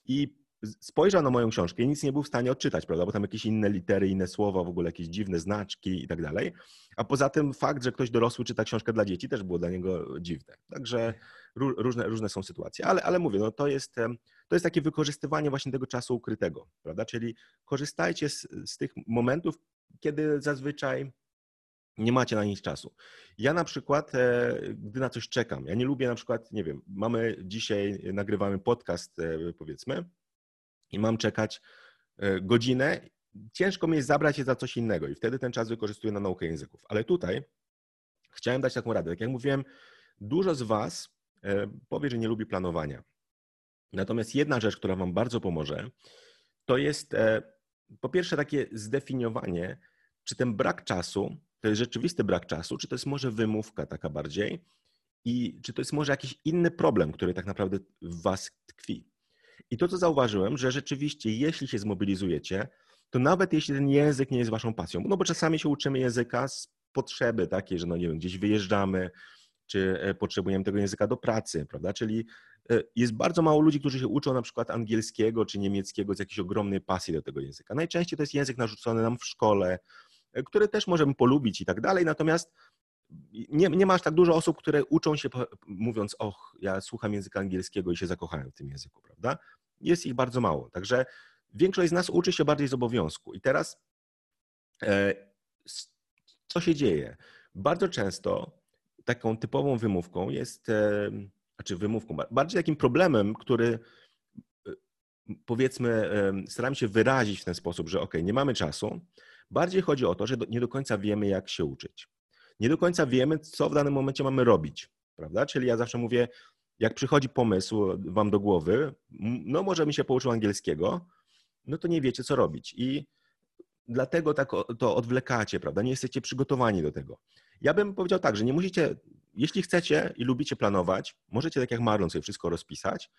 A: i spojrzał na moją książkę i nic nie był w stanie odczytać, prawda, bo tam jakieś inne litery, inne słowa, w ogóle jakieś dziwne znaczki i tak dalej. A poza tym fakt, że ktoś dorosły czyta książkę dla dzieci też było dla niego dziwne. Także różne, różne są sytuacje, ale, ale mówię, no to jest, to jest takie wykorzystywanie właśnie tego czasu ukrytego, prawda, czyli korzystajcie z, z tych momentów, kiedy zazwyczaj nie macie na nic czasu. Ja na przykład, e, gdy na coś czekam, ja nie lubię na przykład, nie wiem, mamy dzisiaj, nagrywamy podcast, e, powiedzmy, i mam czekać e, godzinę, ciężko mi jest zabrać się za coś innego i wtedy ten czas wykorzystuję na naukę języków. Ale tutaj chciałem dać taką radę. Tak jak mówiłem, dużo z Was powie, że nie lubi planowania. Natomiast jedna rzecz, która Wam bardzo pomoże, to jest po pierwsze takie zdefiniowanie, czy ten brak czasu to jest rzeczywisty brak czasu, czy to jest może wymówka taka bardziej i czy to jest może jakiś inny problem, który tak naprawdę w was tkwi. I to, co zauważyłem, że rzeczywiście, jeśli się zmobilizujecie, to nawet jeśli ten język nie jest waszą pasją, no bo czasami się uczymy języka z potrzeby takiej, że no nie wiem, gdzieś wyjeżdżamy, czy e, potrzebujemy tego języka do pracy, prawda? Czyli e, jest bardzo mało ludzi, którzy się uczą na przykład angielskiego czy niemieckiego z jakiejś ogromnej pasji do tego języka. Najczęściej to jest język narzucony nam w szkole, które też możemy polubić i tak dalej, natomiast nie, nie masz tak dużo osób, które uczą się mówiąc, och, ja słucham języka angielskiego i się zakochałem w tym języku, prawda? Jest ich bardzo mało, także większość z nas uczy się bardziej z obowiązku. I teraz e, co się dzieje? Bardzo często taką typową wymówką jest, e, znaczy wymówką, bardziej takim problemem, który e, powiedzmy, staramy się wyrazić w ten sposób, że ok, nie mamy czasu, Bardziej chodzi o to, że nie do końca wiemy, jak się uczyć. Nie do końca wiemy, co w danym momencie mamy robić, prawda? Czyli ja zawsze mówię, jak przychodzi pomysł wam do głowy, no może mi się pouczył angielskiego, no to nie wiecie, co robić. I dlatego tak to odwlekacie, prawda? Nie jesteście przygotowani do tego. Ja bym powiedział tak, że nie musicie, jeśli chcecie i lubicie planować, możecie tak jak Marlon sobie wszystko rozpisać,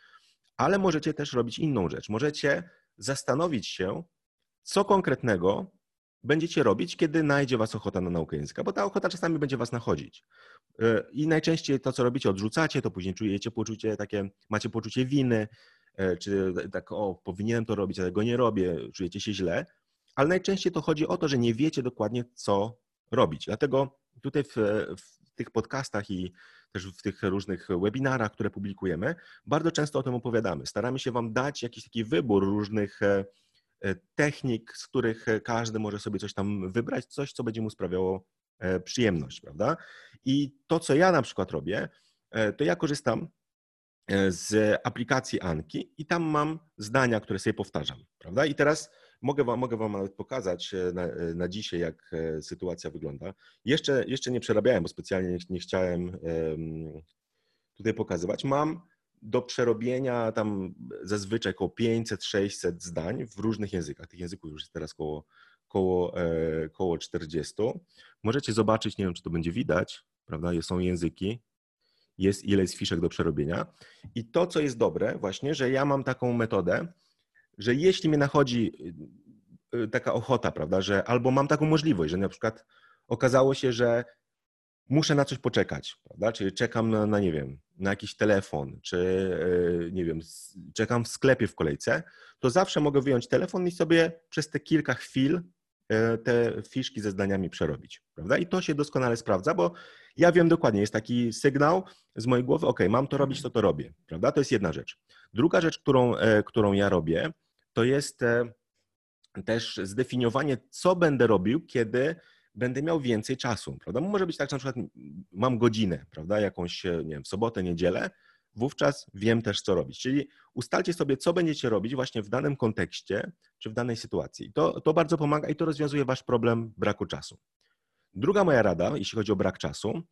A: ale możecie też robić inną rzecz. Możecie zastanowić się, co konkretnego będziecie robić, kiedy najdzie was ochota na naukę języka, bo ta ochota czasami będzie was nachodzić. E, I najczęściej to, co robicie, odrzucacie, to później czujecie poczucie takie, macie poczucie winy, e, czy tak, o, powinienem to robić, ale go nie robię, czujecie się źle, ale najczęściej to chodzi o to, że nie wiecie dokładnie, co robić. Dlatego tutaj w, w tych podcastach i też w tych różnych webinarach, które publikujemy, bardzo często o tym opowiadamy. Staramy się Wam dać jakiś taki wybór różnych e, technik, z których e, każdy może sobie coś tam wybrać, coś, co będzie mu sprawiało e, przyjemność, prawda? I to, co ja na przykład robię, to ja korzystam z aplikacji Anki i tam mam zdania, które sobie powtarzam, prawda? I teraz mogę wam, mogę wam nawet pokazać na, na dzisiaj, jak sytuacja wygląda. Jeszcze, jeszcze nie przerabiałem, bo specjalnie nie, nie chciałem tutaj pokazywać. Mam do przerobienia tam zazwyczaj około 500-600 zdań w różnych językach. Tych języków już jest teraz koło, koło, e, koło 40. Możecie zobaczyć, nie wiem, czy to będzie widać, prawda? Są języki, jest ile jest fiszek do przerobienia. I to, co jest dobre, właśnie, że ja mam taką metodę, że jeśli mnie nachodzi y, y, taka ochota, prawda, że albo mam taką możliwość, że na przykład okazało się, że muszę na coś poczekać, prawda? Czyli czekam na, na, nie wiem, na jakiś telefon, czy e, nie wiem, czekam w sklepie w kolejce, to zawsze mogę wyjąć telefon i sobie przez te kilka chwil e, te fiszki ze zdaniami przerobić, prawda? I to się doskonale sprawdza, bo ja wiem dokładnie, jest taki sygnał z mojej głowy, ok, mam to robić, to to robię, prawda? To jest jedna rzecz. Druga rzecz, którą, e, którą ja robię, to jest też zdefiniowanie, co będę robił, kiedy będę miał więcej czasu, prawda? Może być tak, że na przykład mam godzinę, prawda, jakąś, nie wiem, sobotę, niedzielę, wówczas wiem też, co robić. Czyli ustalcie sobie, co będziecie robić właśnie w danym kontekście czy w danej sytuacji. To, to bardzo pomaga i to rozwiązuje wasz problem braku czasu. Druga moja rada, jeśli chodzi o brak czasu,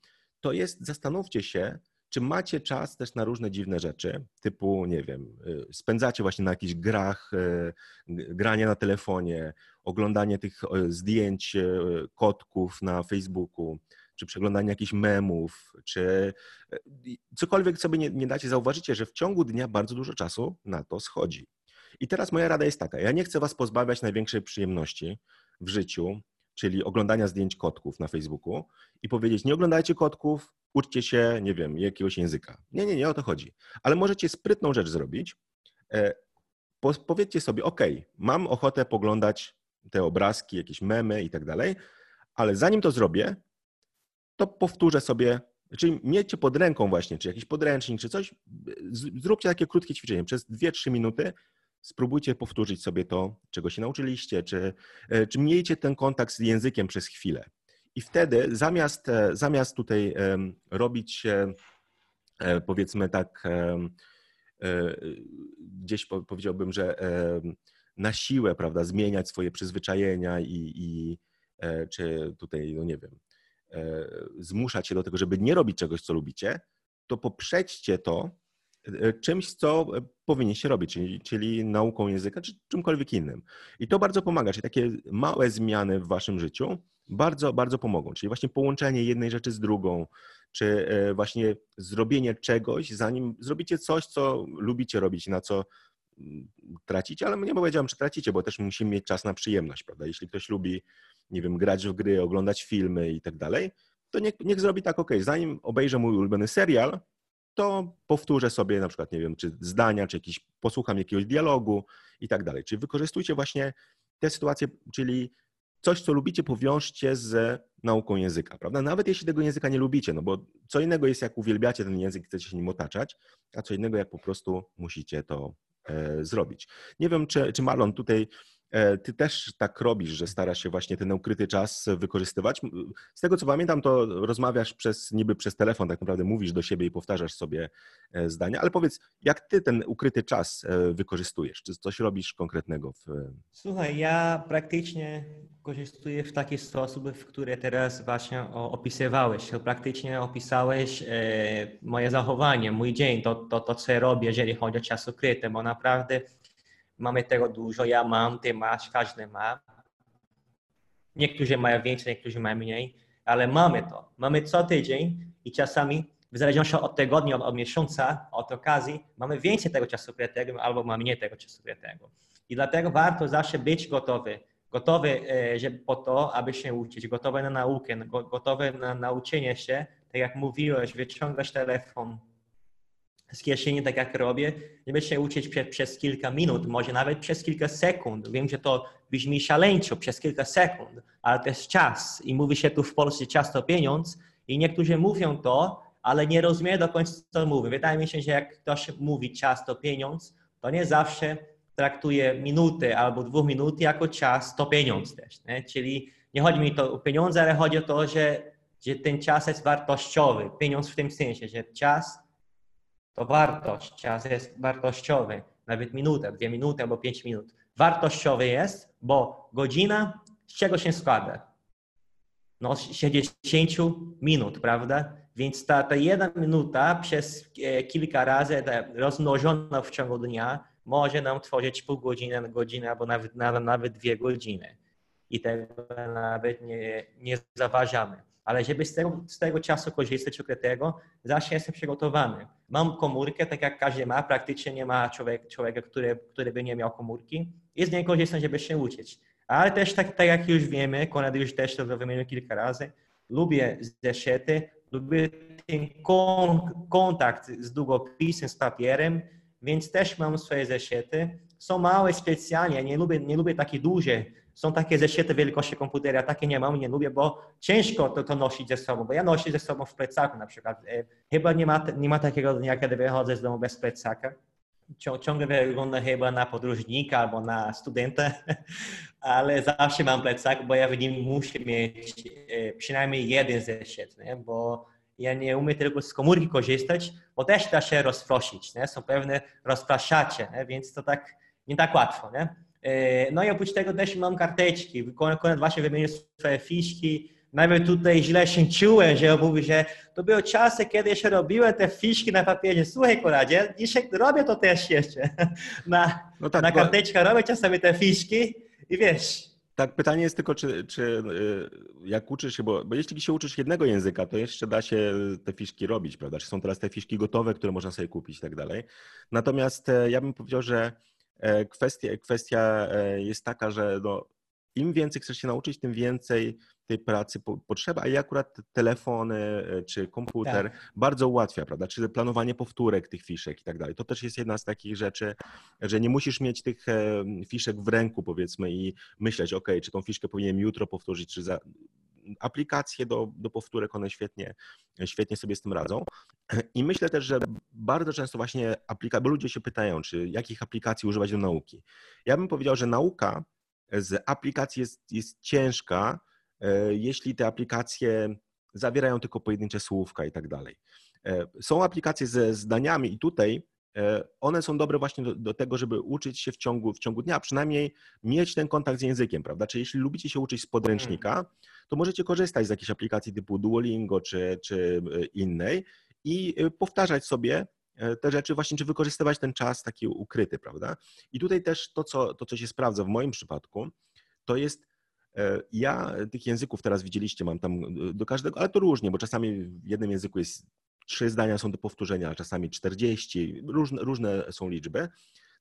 A: to jest zastanówcie się, czy macie czas też na różne dziwne rzeczy, typu, nie wiem, y, spędzacie właśnie na jakichś grach, y, granie na telefonie, oglądanie tych zdjęć kotków na Facebooku, czy przeglądanie jakichś memów, czy cokolwiek sobie nie, nie dacie, zauważycie, że w ciągu dnia bardzo dużo czasu na to schodzi. I teraz moja rada jest taka, ja nie chcę was pozbawiać największej przyjemności w życiu, czyli oglądania zdjęć kotków na Facebooku i powiedzieć, nie oglądajcie kotków, uczcie się, nie wiem, jakiegoś języka. Nie, nie, nie o to chodzi. Ale możecie sprytną rzecz zrobić. E, powiedzcie sobie, ok, mam ochotę poglądać te obrazki, jakieś memy i tak dalej, ale zanim to zrobię, to powtórzę sobie, czyli miejcie pod ręką właśnie, czy jakiś podręcznik, czy coś, zróbcie takie krótkie ćwiczenie przez 2-3 minuty, spróbujcie powtórzyć sobie to, czego się nauczyliście, czy, e, czy miejcie ten kontakt z językiem przez chwilę. I wtedy zamiast, e, zamiast tutaj robić e, powiedzmy tak, gdzieś powiedziałbym, że na siłę, prawda, zmieniać swoje przyzwyczajenia i, i czy tutaj, no nie wiem, zmuszać się do tego, żeby nie robić czegoś, co lubicie, to poprzedźcie to czymś, co e, powinniście robić, czyli, czyli nauką języka, czy czymkolwiek innym. I to bardzo pomaga, czyli takie małe zmiany w waszym życiu bardzo, bardzo pomogą. Czyli właśnie połączenie jednej rzeczy z drugą, czy e, właśnie zrobienie czegoś, zanim zrobicie coś, co lubicie robić, na co mm, tracicie, ale nie powiedziałem, czy tracicie, bo też musimy mieć czas na przyjemność, prawda? Jeśli ktoś lubi, nie wiem, grać w gry, oglądać filmy i tak dalej, to niech, niech zrobi tak, ok, zanim obejrzę mój ulubiony serial, to powtórzę sobie na przykład, nie wiem, czy zdania, czy jakiś, posłucham jakiegoś dialogu i tak dalej. Czyli wykorzystujcie właśnie te sytuacje, czyli coś, co lubicie, powiążcie z nauką języka, prawda? Nawet jeśli tego języka nie lubicie, no bo co innego jest, jak uwielbiacie ten język, chcecie się nim otaczać, a co innego, jak po prostu musicie to e, zrobić. Nie wiem, czy, czy Marlon tutaj ty też tak robisz, że starasz się właśnie ten ukryty czas wykorzystywać. Z tego co pamiętam, to rozmawiasz przez, niby przez telefon, tak naprawdę mówisz do siebie i powtarzasz sobie e, zdania, ale powiedz, jak ty ten ukryty czas e, wykorzystujesz? Czy coś robisz konkretnego? W...
B: Słuchaj, ja praktycznie korzystuję w taki sposób, w który teraz właśnie opisywałeś. Praktycznie opisałeś moje zachowanie, mój dzień, to, to, to co robię, jeżeli chodzi o czas ukryty, bo naprawdę mamy tego dużo, ja mam, ty masz, każdy ma. Niektórzy mają więcej, niektórzy mają mniej, ale mamy to. Mamy co tydzień i czasami, w zależności od tygodnia, od, od miesiąca, od okazji, mamy więcej tego czasu ukrytego albo mamy mniej tego czasu ukrytego. I dlatego warto zawsze być gotowy. Gotowy e, żeby po to, aby się uczyć, gotowy na naukę, gotowy na nauczenie się, tak jak mówiłeś, wyciągać telefon, z kieszeni, tak jak robię, będę się uczyć przez, kilka minut, może nawet przez kilka sekund. Wiem, że to brzmi szaleńczo, przez kilka sekund, ale to jest czas. I mówi się tu w Polsce czas to pieniądz i niektórzy mówią to, ale nie rozumieją do końca, co mówią. Wydaje mi się, że jak ktoś mówi czas to pieniądz, to nie zawsze traktuje minuty albo dwóch minut jako czas to pieniądz też. Nie? Czyli nie chodzi mi to o pieniądze, ale chodzi o to, że, że ten czas jest wartościowy. Pieniądz w tym sensie, że czas to wartość, czas jest wartościowy, nawet minuta, dwie minuty albo pięć minut. Wartościowy jest, bo godzina z czego się składa? No, 60 minut, prawda? Więc ta, ta jedna minuta przez e, kilka razy rozmnożona w ciągu dnia może nam tworzyć pół godziny, godzinę albo nawet, nawet, nawet dwie godziny. I tego nawet nie, nie zaważamy ale żeby z tego, z tego czasu korzystać ukrytego, zawsze jestem przygotowany. Mam komórkę, tak jak każdy ma, praktycznie nie ma człowiek, człowieka, który, który by nie miał komórki i z niej korzystam, żeby się uczyć. Ale też tak, tak jak już wiemy, Konrad już też to wymienił kilka razy, lubię zeszyty, lubię ten kon, kontakt z długopisem, z papierem, więc też mam swoje zeszyty. Są małe specjalnie, nie lubię, nie lubię takie duże, są takie zeszyty wielkości komputera, takie nie mam, nie lubię, bo ciężko to, to nosić ze sobą, bo ja noszę ze sobą w plecaku na przykład. E, chyba nie ma, nie ma takiego dnia, kiedy wychodzę z domu bez plecaka. Ciągle wygląda chyba na podróżnika albo na studenta, (laughs) ale zawsze mam plecak, bo ja w nim muszę mieć e, przynajmniej jeden zeszyt, nie? bo ja nie umiem tylko z komórki korzystać, bo też da się rozproszyć, nie? są pewne rozpraszacze, nie? więc to tak nie tak łatwo. Nie? E, no i oprócz tego też mam karteczki. Konrad właśnie wymienił swoje fiszki. nawet tutaj źle się czułem, że mówię, że to były czasy, kiedy się robiły te fiszki na papierze. Słuchaj, Koradzie, dzisiaj robię to też jeszcze. (laughs) Na, no tak, na karteczkę bo... robię czasami te fiszki i wiesz,
A: tak, pytanie jest tylko, czy, czy y, jak uczysz się, bo, bo jeśli się uczysz jednego języka, to jeszcze da się te fiszki robić, prawda? Czy są teraz te fiszki gotowe, które można sobie kupić i tak dalej. Natomiast e, ja bym powiedział, że e, kwestia, kwestia e, jest taka, że no, im więcej chcesz się nauczyć, tym więcej tej pracy potrzeba, i akurat telefony e, czy komputer tak. bardzo ułatwia, prawda? Czy planowanie powtórek tych fiszek i tak dalej. To też jest jedna z takich rzeczy, że nie musisz mieć tych e, fiszek w ręku, powiedzmy, i myśleć, ok, czy tą fiszkę powinienem jutro powtórzyć, czy za. Aplikacje do, do powtórek, one świetnie, świetnie sobie z tym radzą. I myślę też, że bardzo często właśnie aplika, bo ludzie się pytają, czy jakich aplikacji używać do nauki. Ja bym powiedział, że nauka z aplikacji jest, jest ciężka, E, jeśli te aplikacje zawierają tylko pojedyncze słówka i tak dalej. E, są aplikacje ze zdaniami i tutaj one są dobre właśnie do, do, tego, żeby uczyć się w ciągu, w ciągu dnia, przynajmniej mieć ten kontakt z językiem, prawda? Czyli jeśli lubicie się uczyć z podręcznika, to możecie korzystać z jakiejś aplikacji typu Duolingo czy, czy innej i powtarzać sobie te rzeczy, właśnie czy wykorzystywać ten czas taki ukryty, prawda? I tutaj też to, co, to, co się sprawdza w moim przypadku, to jest E, ja tych języków teraz widzieliście, mam tam e, do każdego, ale to różnie, bo czasami w jednym języku jest trzy zdania są do powtórzenia, czasami 40, różne, różne są liczby.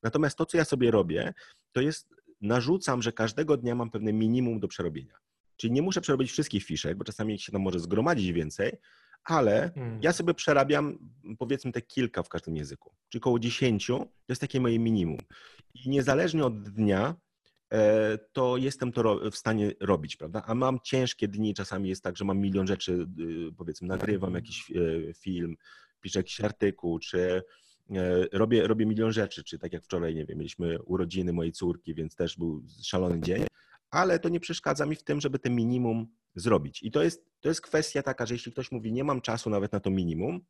A: Natomiast to, co ja sobie robię, to jest narzucam, że każdego dnia mam pewne minimum do przerobienia. Czyli nie muszę przerobić wszystkich fiszek, bo czasami się tam może zgromadzić więcej, ale hmm. ja sobie przerabiam powiedzmy te kilka w każdym języku. Czyli około 10 to jest takie moje minimum. I niezależnie od dnia to jestem to w stanie robić, prawda? A mam ciężkie dni, czasami jest tak, że mam milion rzeczy, y, powiedzmy, nagrywam jakiś e, film, piszę jakiś artykuł, czy e, robię, robię milion rzeczy, czy tak jak wczoraj, nie wiem, mieliśmy urodziny mojej córki, więc też był szalony dzień, ale to nie przeszkadza mi w tym, żeby te minimum zrobić. I to jest, to jest kwestia taka, że jeśli ktoś mówi, nie mam czasu nawet na to minimum,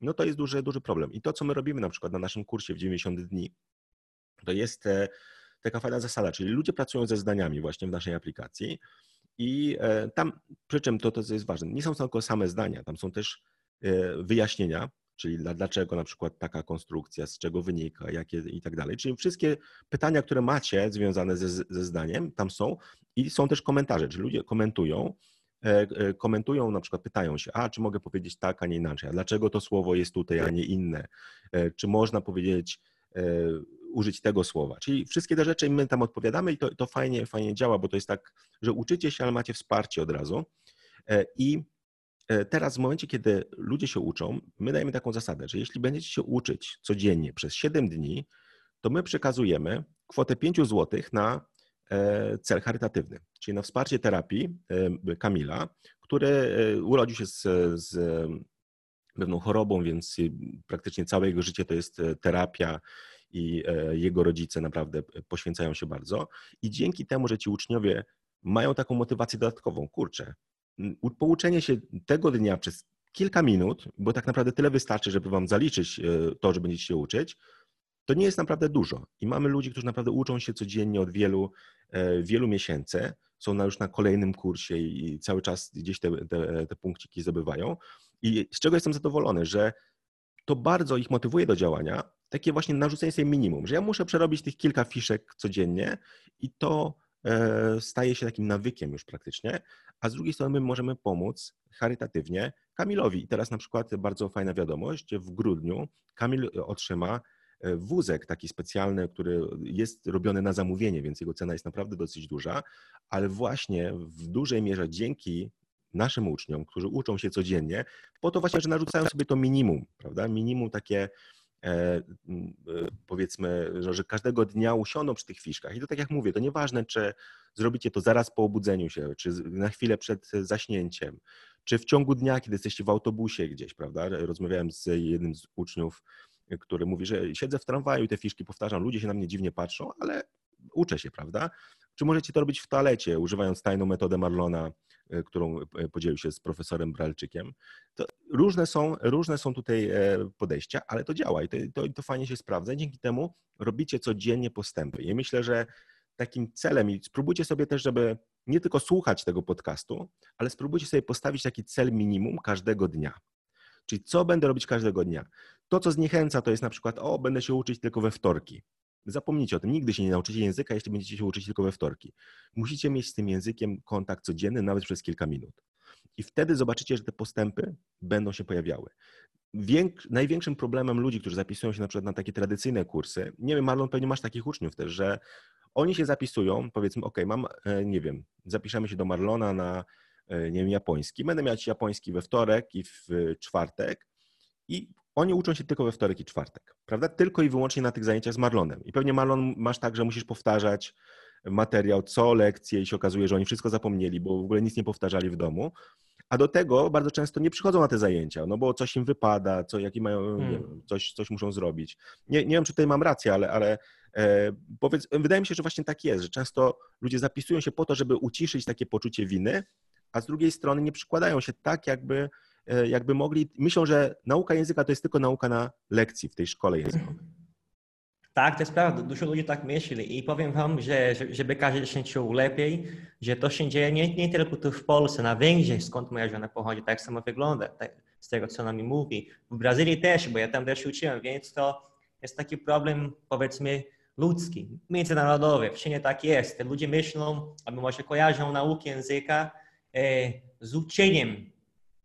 A: no to jest duży, duży problem. I to, co my robimy na przykład na naszym kursie w 90 dni, to jest taka fajna zasada, czyli ludzie pracują ze zdaniami właśnie w naszej aplikacji i e, tam, przy czym to, to jest ważne, nie są tylko same zdania, tam są też e, wyjaśnienia, czyli dlaczego na przykład taka konstrukcja, z czego wynika, jakie i tak dalej. Czyli wszystkie pytania, które macie związane ze, ze zdaniem, tam są i są też komentarze, czyli ludzie komentują, e, komentują, na przykład pytają się, a czy mogę powiedzieć tak, a nie inaczej, a dlaczego to słowo jest tutaj, a nie inne, czy można powiedzieć użyć tego słowa. Czyli wszystkie te rzeczy my tam odpowiadamy i to, to fajnie, fajnie działa, bo to jest tak, że uczycie się, ale macie wsparcie od razu. E, I e, teraz w momencie, kiedy ludzie się uczą, my dajemy taką zasadę, że jeśli będziecie się uczyć codziennie przez 7 dni, to my przekazujemy kwotę 5 zł na e, cel charytatywny, czyli na wsparcie terapii Kamila, który urodził się z, z pewną chorobą, więc praktycznie całe jego życie to jest terapia i e, jego rodzice naprawdę poświęcają się bardzo. I dzięki temu, że ci uczniowie mają taką motywację dodatkową, kurczę, pouczenie się tego dnia przez kilka minut, bo tak naprawdę tyle wystarczy, żeby wam zaliczyć e, to, że będziecie się uczyć, to nie jest naprawdę dużo. I mamy ludzi, którzy naprawdę uczą się codziennie od wielu, e, wielu miesięcy, są na już na kolejnym kursie i cały czas gdzieś te, te, te punkciki zdobywają. I z czego jestem zadowolony, że to bardzo ich motywuje do działania, takie właśnie narzucenie sobie minimum, że ja muszę przerobić tych kilka fiszek codziennie i to e, staje się takim nawykiem już praktycznie, a z drugiej strony my możemy pomóc charytatywnie Kamilowi. I teraz na przykład bardzo fajna wiadomość, w grudniu Kamil otrzyma e, wózek taki specjalny, który jest robiony na zamówienie, więc jego cena jest naprawdę dosyć duża, ale właśnie w dużej mierze dzięki naszym uczniom, którzy uczą się codziennie, po to właśnie, że narzucają sobie to minimum, prawda? Minimum takie powiedzmy, że, że każdego dnia usiądą przy tych fiszkach. I to tak jak mówię, to nieważne, czy zrobicie to zaraz po obudzeniu się, czy na chwilę przed zaśnięciem, czy w ciągu dnia, kiedy jesteście w autobusie gdzieś, prawda? Rozmawiałem z jednym z uczniów, który mówi, że siedzę w tramwaju i te fiszki powtarzam, ludzie się na mnie dziwnie patrzą, ale uczę się, prawda? Czy możecie to robić w toalecie, używając tajną metodę Marlona, e, którą e, podzielił się z profesorem Bralczykiem. To różne, są, różne są tutaj e, podejścia, ale to działa i to, to, to fajnie się sprawdza. Dzięki temu robicie codziennie postępy. I myślę, że takim celem i spróbujcie sobie też, żeby nie tylko słuchać tego podcastu, ale spróbujcie sobie postawić taki cel minimum każdego dnia. Czyli co będę robić każdego dnia? To, co zniechęca, to jest na przykład, o, będę się uczyć tylko we wtorki. Zapomnijcie o tym, nigdy się nie nauczycie języka, jeśli będziecie się uczyć tylko we wtorki. Musicie mieć z tym językiem kontakt codzienny, nawet przez kilka minut. I wtedy zobaczycie, że te postępy będą się pojawiały. Więk, największym problemem ludzi, którzy zapisują się na przykład na takie tradycyjne kursy, nie wiem, Marlon, pewnie masz takich uczniów też, że oni się zapisują, powiedzmy, ok, mam, e, nie wiem, zapiszemy się do Marlona na, e, nie wiem, japoński, będę miał japoński we wtorek i w czwartek i oni uczą się tylko we wtorek i czwartek, prawda? Tylko i wyłącznie na tych zajęciach z Marlonem. I pewnie Marlon masz tak, że musisz powtarzać materiał co lekcję i się okazuje, że oni wszystko zapomnieli, bo w ogóle nic nie powtarzali w domu. A do tego bardzo często nie przychodzą na te zajęcia, no bo coś im wypada, co, jaki mają, hmm. wiem, coś, coś muszą zrobić. Nie, nie wiem, czy tutaj mam rację, ale, ale e, powiedz, wydaje mi się, że właśnie tak jest, że często ludzie zapisują się po to, żeby uciszyć takie poczucie winy, a z drugiej strony nie przykładają się tak, jakby, jakby mogli. Myślą, że nauka języka to jest tylko nauka na lekcji w tej szkole językowej.
B: Tak, to jest prawda. Dużo ludzi tak myśli i powiem wam, że żeby każdy się czuł lepiej, że to się dzieje nie, nie tylko tu w Polsce, na Węgrzech, skąd moja żona pochodzi, tak samo wygląda, tak, z tego co ona mi mówi. W Brazylii też, bo ja tam też uczyłem, więc to jest taki problem, powiedzmy, ludzki, międzynarodowy. Wszędzie tak jest. Ludzie myślą, albo może kojarzą naukę języka e, z uczeniem.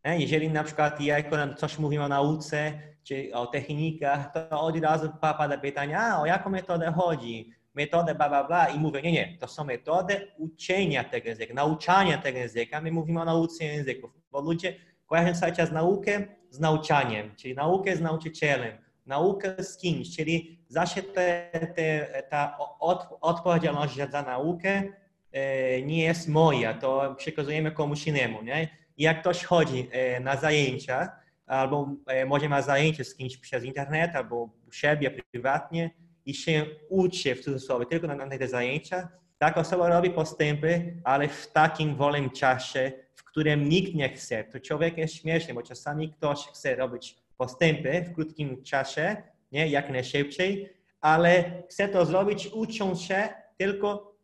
B: E, jeżeli na przykład ja coś mówię o nauce, czy o technikach, to od razu pada pytanie, a o jaką metodę chodzi? Metodę bla, bla, bla. I mówię, nie, nie, to są metody uczenia tego języka, nauczania tego języka. My mówimy o nauce języków, bo ludzie kojarzą cały czas naukę z nauczaniem, czyli naukę z nauczycielem, naukę z kimś, czyli zawsze te, te, ta od, odpowiedzialność za naukę e, nie jest moja, to przekazujemy komuś innemu. Nie? I jak ktoś chodzi e, na zajęcia, albo e, może ma zajęcie z kimś przez internet, albo u siebie prywatnie i się uczy w cudzysłowie tylko na, na te zajęcia, taka osoba robi postępy, ale w takim wolnym czasie, w którym nikt nie chce. To człowiek jest śmieszny, bo czasami ktoś chce robić postępy w krótkim czasie, nie, jak najszybciej, ale chce to zrobić ucząc się tylko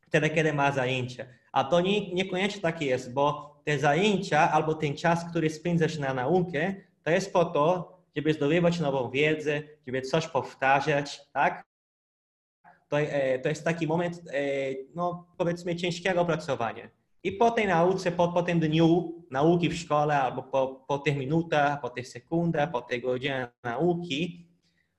B: wtedy, kiedy ma zajęcie. A to nie, niekoniecznie tak jest, bo te zajęcia albo ten czas, który spędzasz na naukę, to jest po to, żeby zdobywać nową wiedzę, żeby coś powtarzać, tak? To, e, to jest taki moment, e, no powiedzmy, ciężkiego pracowania. I po tej nauce, po, po tym dniu nauki w szkole, albo po, po tych minutach, po tych sekundach, po tej godzinie nauki,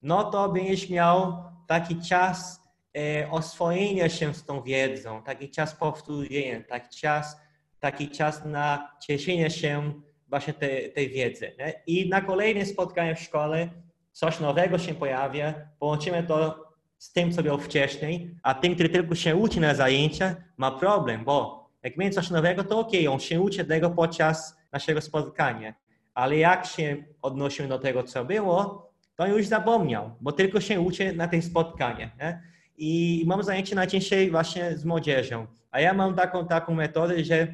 B: no to będziesz miał taki czas e, oswojenia się z tą wiedzą, taki czas powtórzenia, taki czas taki czas na cieszenie się właśnie tej, tej wiedzy. Nie? I na kolejnym spotkaniu w szkole coś nowego się pojawia, połączymy to z tym, co było wcześniej, a ten, który tylko się uczy na zajęcia, ma problem, bo jak mieć coś nowego, to ok, on się uczy tego podczas naszego spotkania, ale jak się odnosił do tego, co było, to już zapomniał, bo tylko się uczy na tych spotkaniach. Nie? I mam zajęcie najczęściej właśnie z młodzieżą. A ja mam taką, taką metodę, że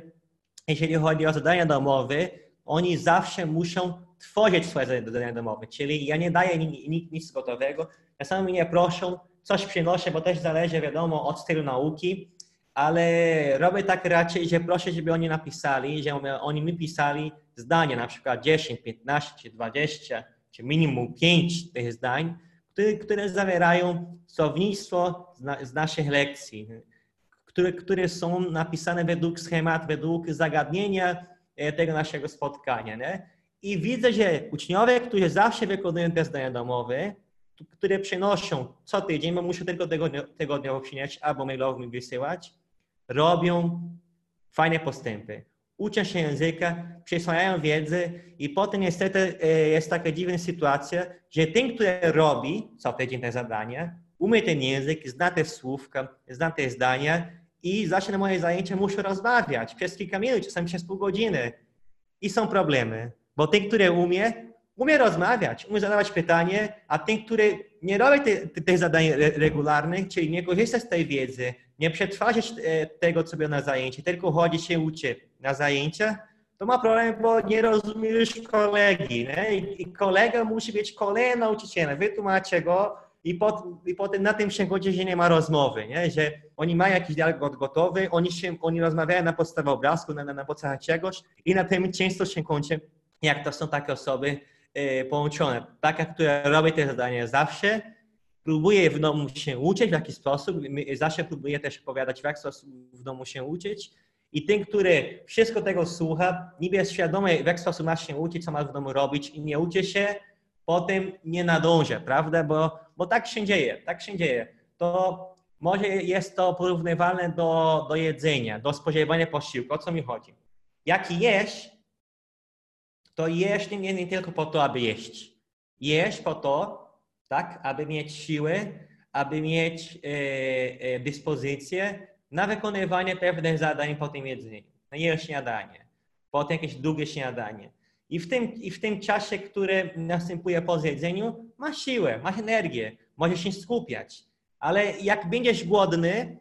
B: jeżeli chodzi o zadania domowe, oni zawsze muszą tworzyć swoje zadania domowe, czyli ja nie daję nic, nic gotowego, czasami mnie proszą, coś przynoszę, bo też zależy, wiadomo, od stylu nauki, ale robię tak raczej, że proszę, żeby oni napisali, że oni mi pisali zdania, na przykład 10, 15 czy 20, czy minimum 5 tych zdań, które, które zawierają słownictwo z, z naszych lekcji które, które są napisane według schemat, według zagadnienia e, tego naszego spotkania. Nie? I widzę, że uczniowie, którzy zawsze wykonują te zdania domowe, które przynoszą co tydzień, bo muszę tylko tygodniowo przynieść albo mailowo mi wysyłać, robią fajne postępy. Uczą się języka, przyswajają wiedzę i potem niestety e, jest taka dziwna sytuacja, że ten, który robi co tydzień te zadania, umie ten język, zna te słówka, zna te zdania i zacznie moje zajęcia, muszę rozmawiać przez kilka minut, czasami przez pół godziny. I są problemy, bo ten, który umie, umie rozmawiać, umie zadawać pytanie, a ten, który nie robi tych te, zadań regularnych, czyli nie korzysta z tej wiedzy, nie przetwarza e, tego, co było na zajęciu, tylko chodzi się uczy na zajęcia, to ma problem, bo nie rozumie już kolegi. Nie? I kolega musi być kolejnym nauczycielem. Wytłumaczę go, i, i potem na tym się godzi, że nie ma rozmowy, nie? że oni mają jakiś dialog gotowy, oni, się, oni rozmawiają na podstawie obrazku, na, na podstawie czegoś i na tym często się kończy, jak to są takie osoby e, połączone. Taka, która robi te zadania zawsze, próbuje w domu się uczyć w jakiś sposób, zawsze próbuje też opowiadać, w jaki sposób w domu się uczyć. I ten, który wszystko tego słucha, niby jest świadomy, w jaki sposób ma się uczyć, co ma w domu robić i nie uczy się, potem nie nadąża, prawda? Bo, bo tak się dzieje, tak się dzieje. To może jest to porównywalne do, do jedzenia, do spożywania posiłku. O co mi chodzi? Jak jesz, to jesz nie, nie tylko po to, aby jeść. Jesz po to, tak, aby mieć siłę, aby mieć e, e, dyspozycję na wykonywanie pewnych zadań po tym jedzeniu. Jej śniadanie, potem jakieś długie śniadanie. I w, tym, I w tym czasie, który następuje po zjedzeniu, masz siłę, masz energię, możesz się skupiać. Ale jak będziesz głodny,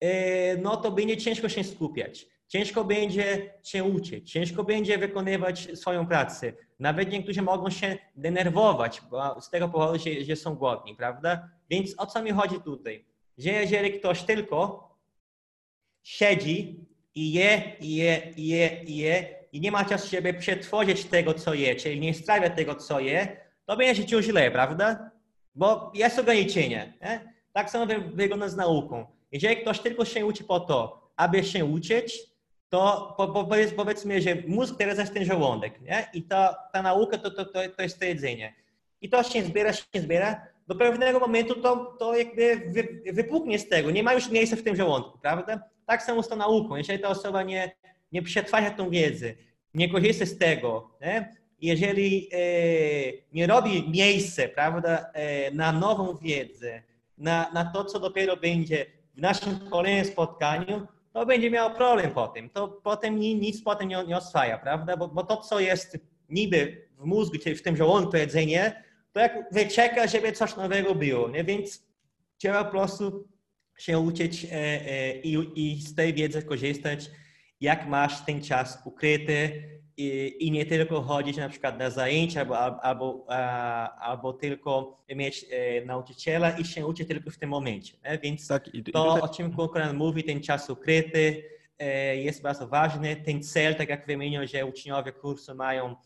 B: e, no to będzie ciężko się skupiać. Ciężko będzie się uczyć, ciężko będzie wykonywać swoją pracę. Nawet niektórzy mogą się denerwować z tego powodu, że, że są głodni, prawda? Więc o co mi chodzi tutaj? Że jeżeli ktoś tylko siedzi i je, i je, i je, i je i nie ma czasu, żeby przetworzyć tego, co je, czyli nie strawia tego, co je, to będzie się źle, prawda? Bo jest ograniczenie. Nie? Tak samo wygląda z nauką. Jeżeli ktoś tylko się uczy po to, aby się uczyć, to po, po, powiedzmy, że mózg teraz jest ten żołądek, nie? I ta, ta nauka to, to, to, to jest to jedzenie. I to się zbiera, się zbiera, do pewnego momentu to, to jakby wy, wypuknie z tego, nie ma już miejsca w tym żołądku, prawda? Tak samo z tą nauką. Jeżeli ta osoba nie, nie przetwarza tą wiedzę, nie korzysta z tego, nie? jeżeli e, nie robi miejsce, prawda, e, na nową wiedzę, na, na to, co dopiero będzie w naszym kolejnym spotkaniu, to będzie miał problem potem. To potem nic potem nie, nie oswaja, prawda? Bo, bo to, co jest niby w mózgu, czyli w tym żołądku jedzenie, to jak wyczeka, żeby coś nowego było, nie? Więc trzeba po prostu się uczyć e, e, i, i z tej wiedzy korzystać, jak masz ten czas ukryty i, i nie tylko chodzić na przykład na zajęcia albo, albo, albo tylko mieć e, nauczyciela i się uczyć tylko w tym momencie. Nie? Więc tak, i, to, i o czym konkurent mówi, ten czas ukryty, jest bardzo ważny. Ten cel, tak jak wymienił, że uczniowie kursu mają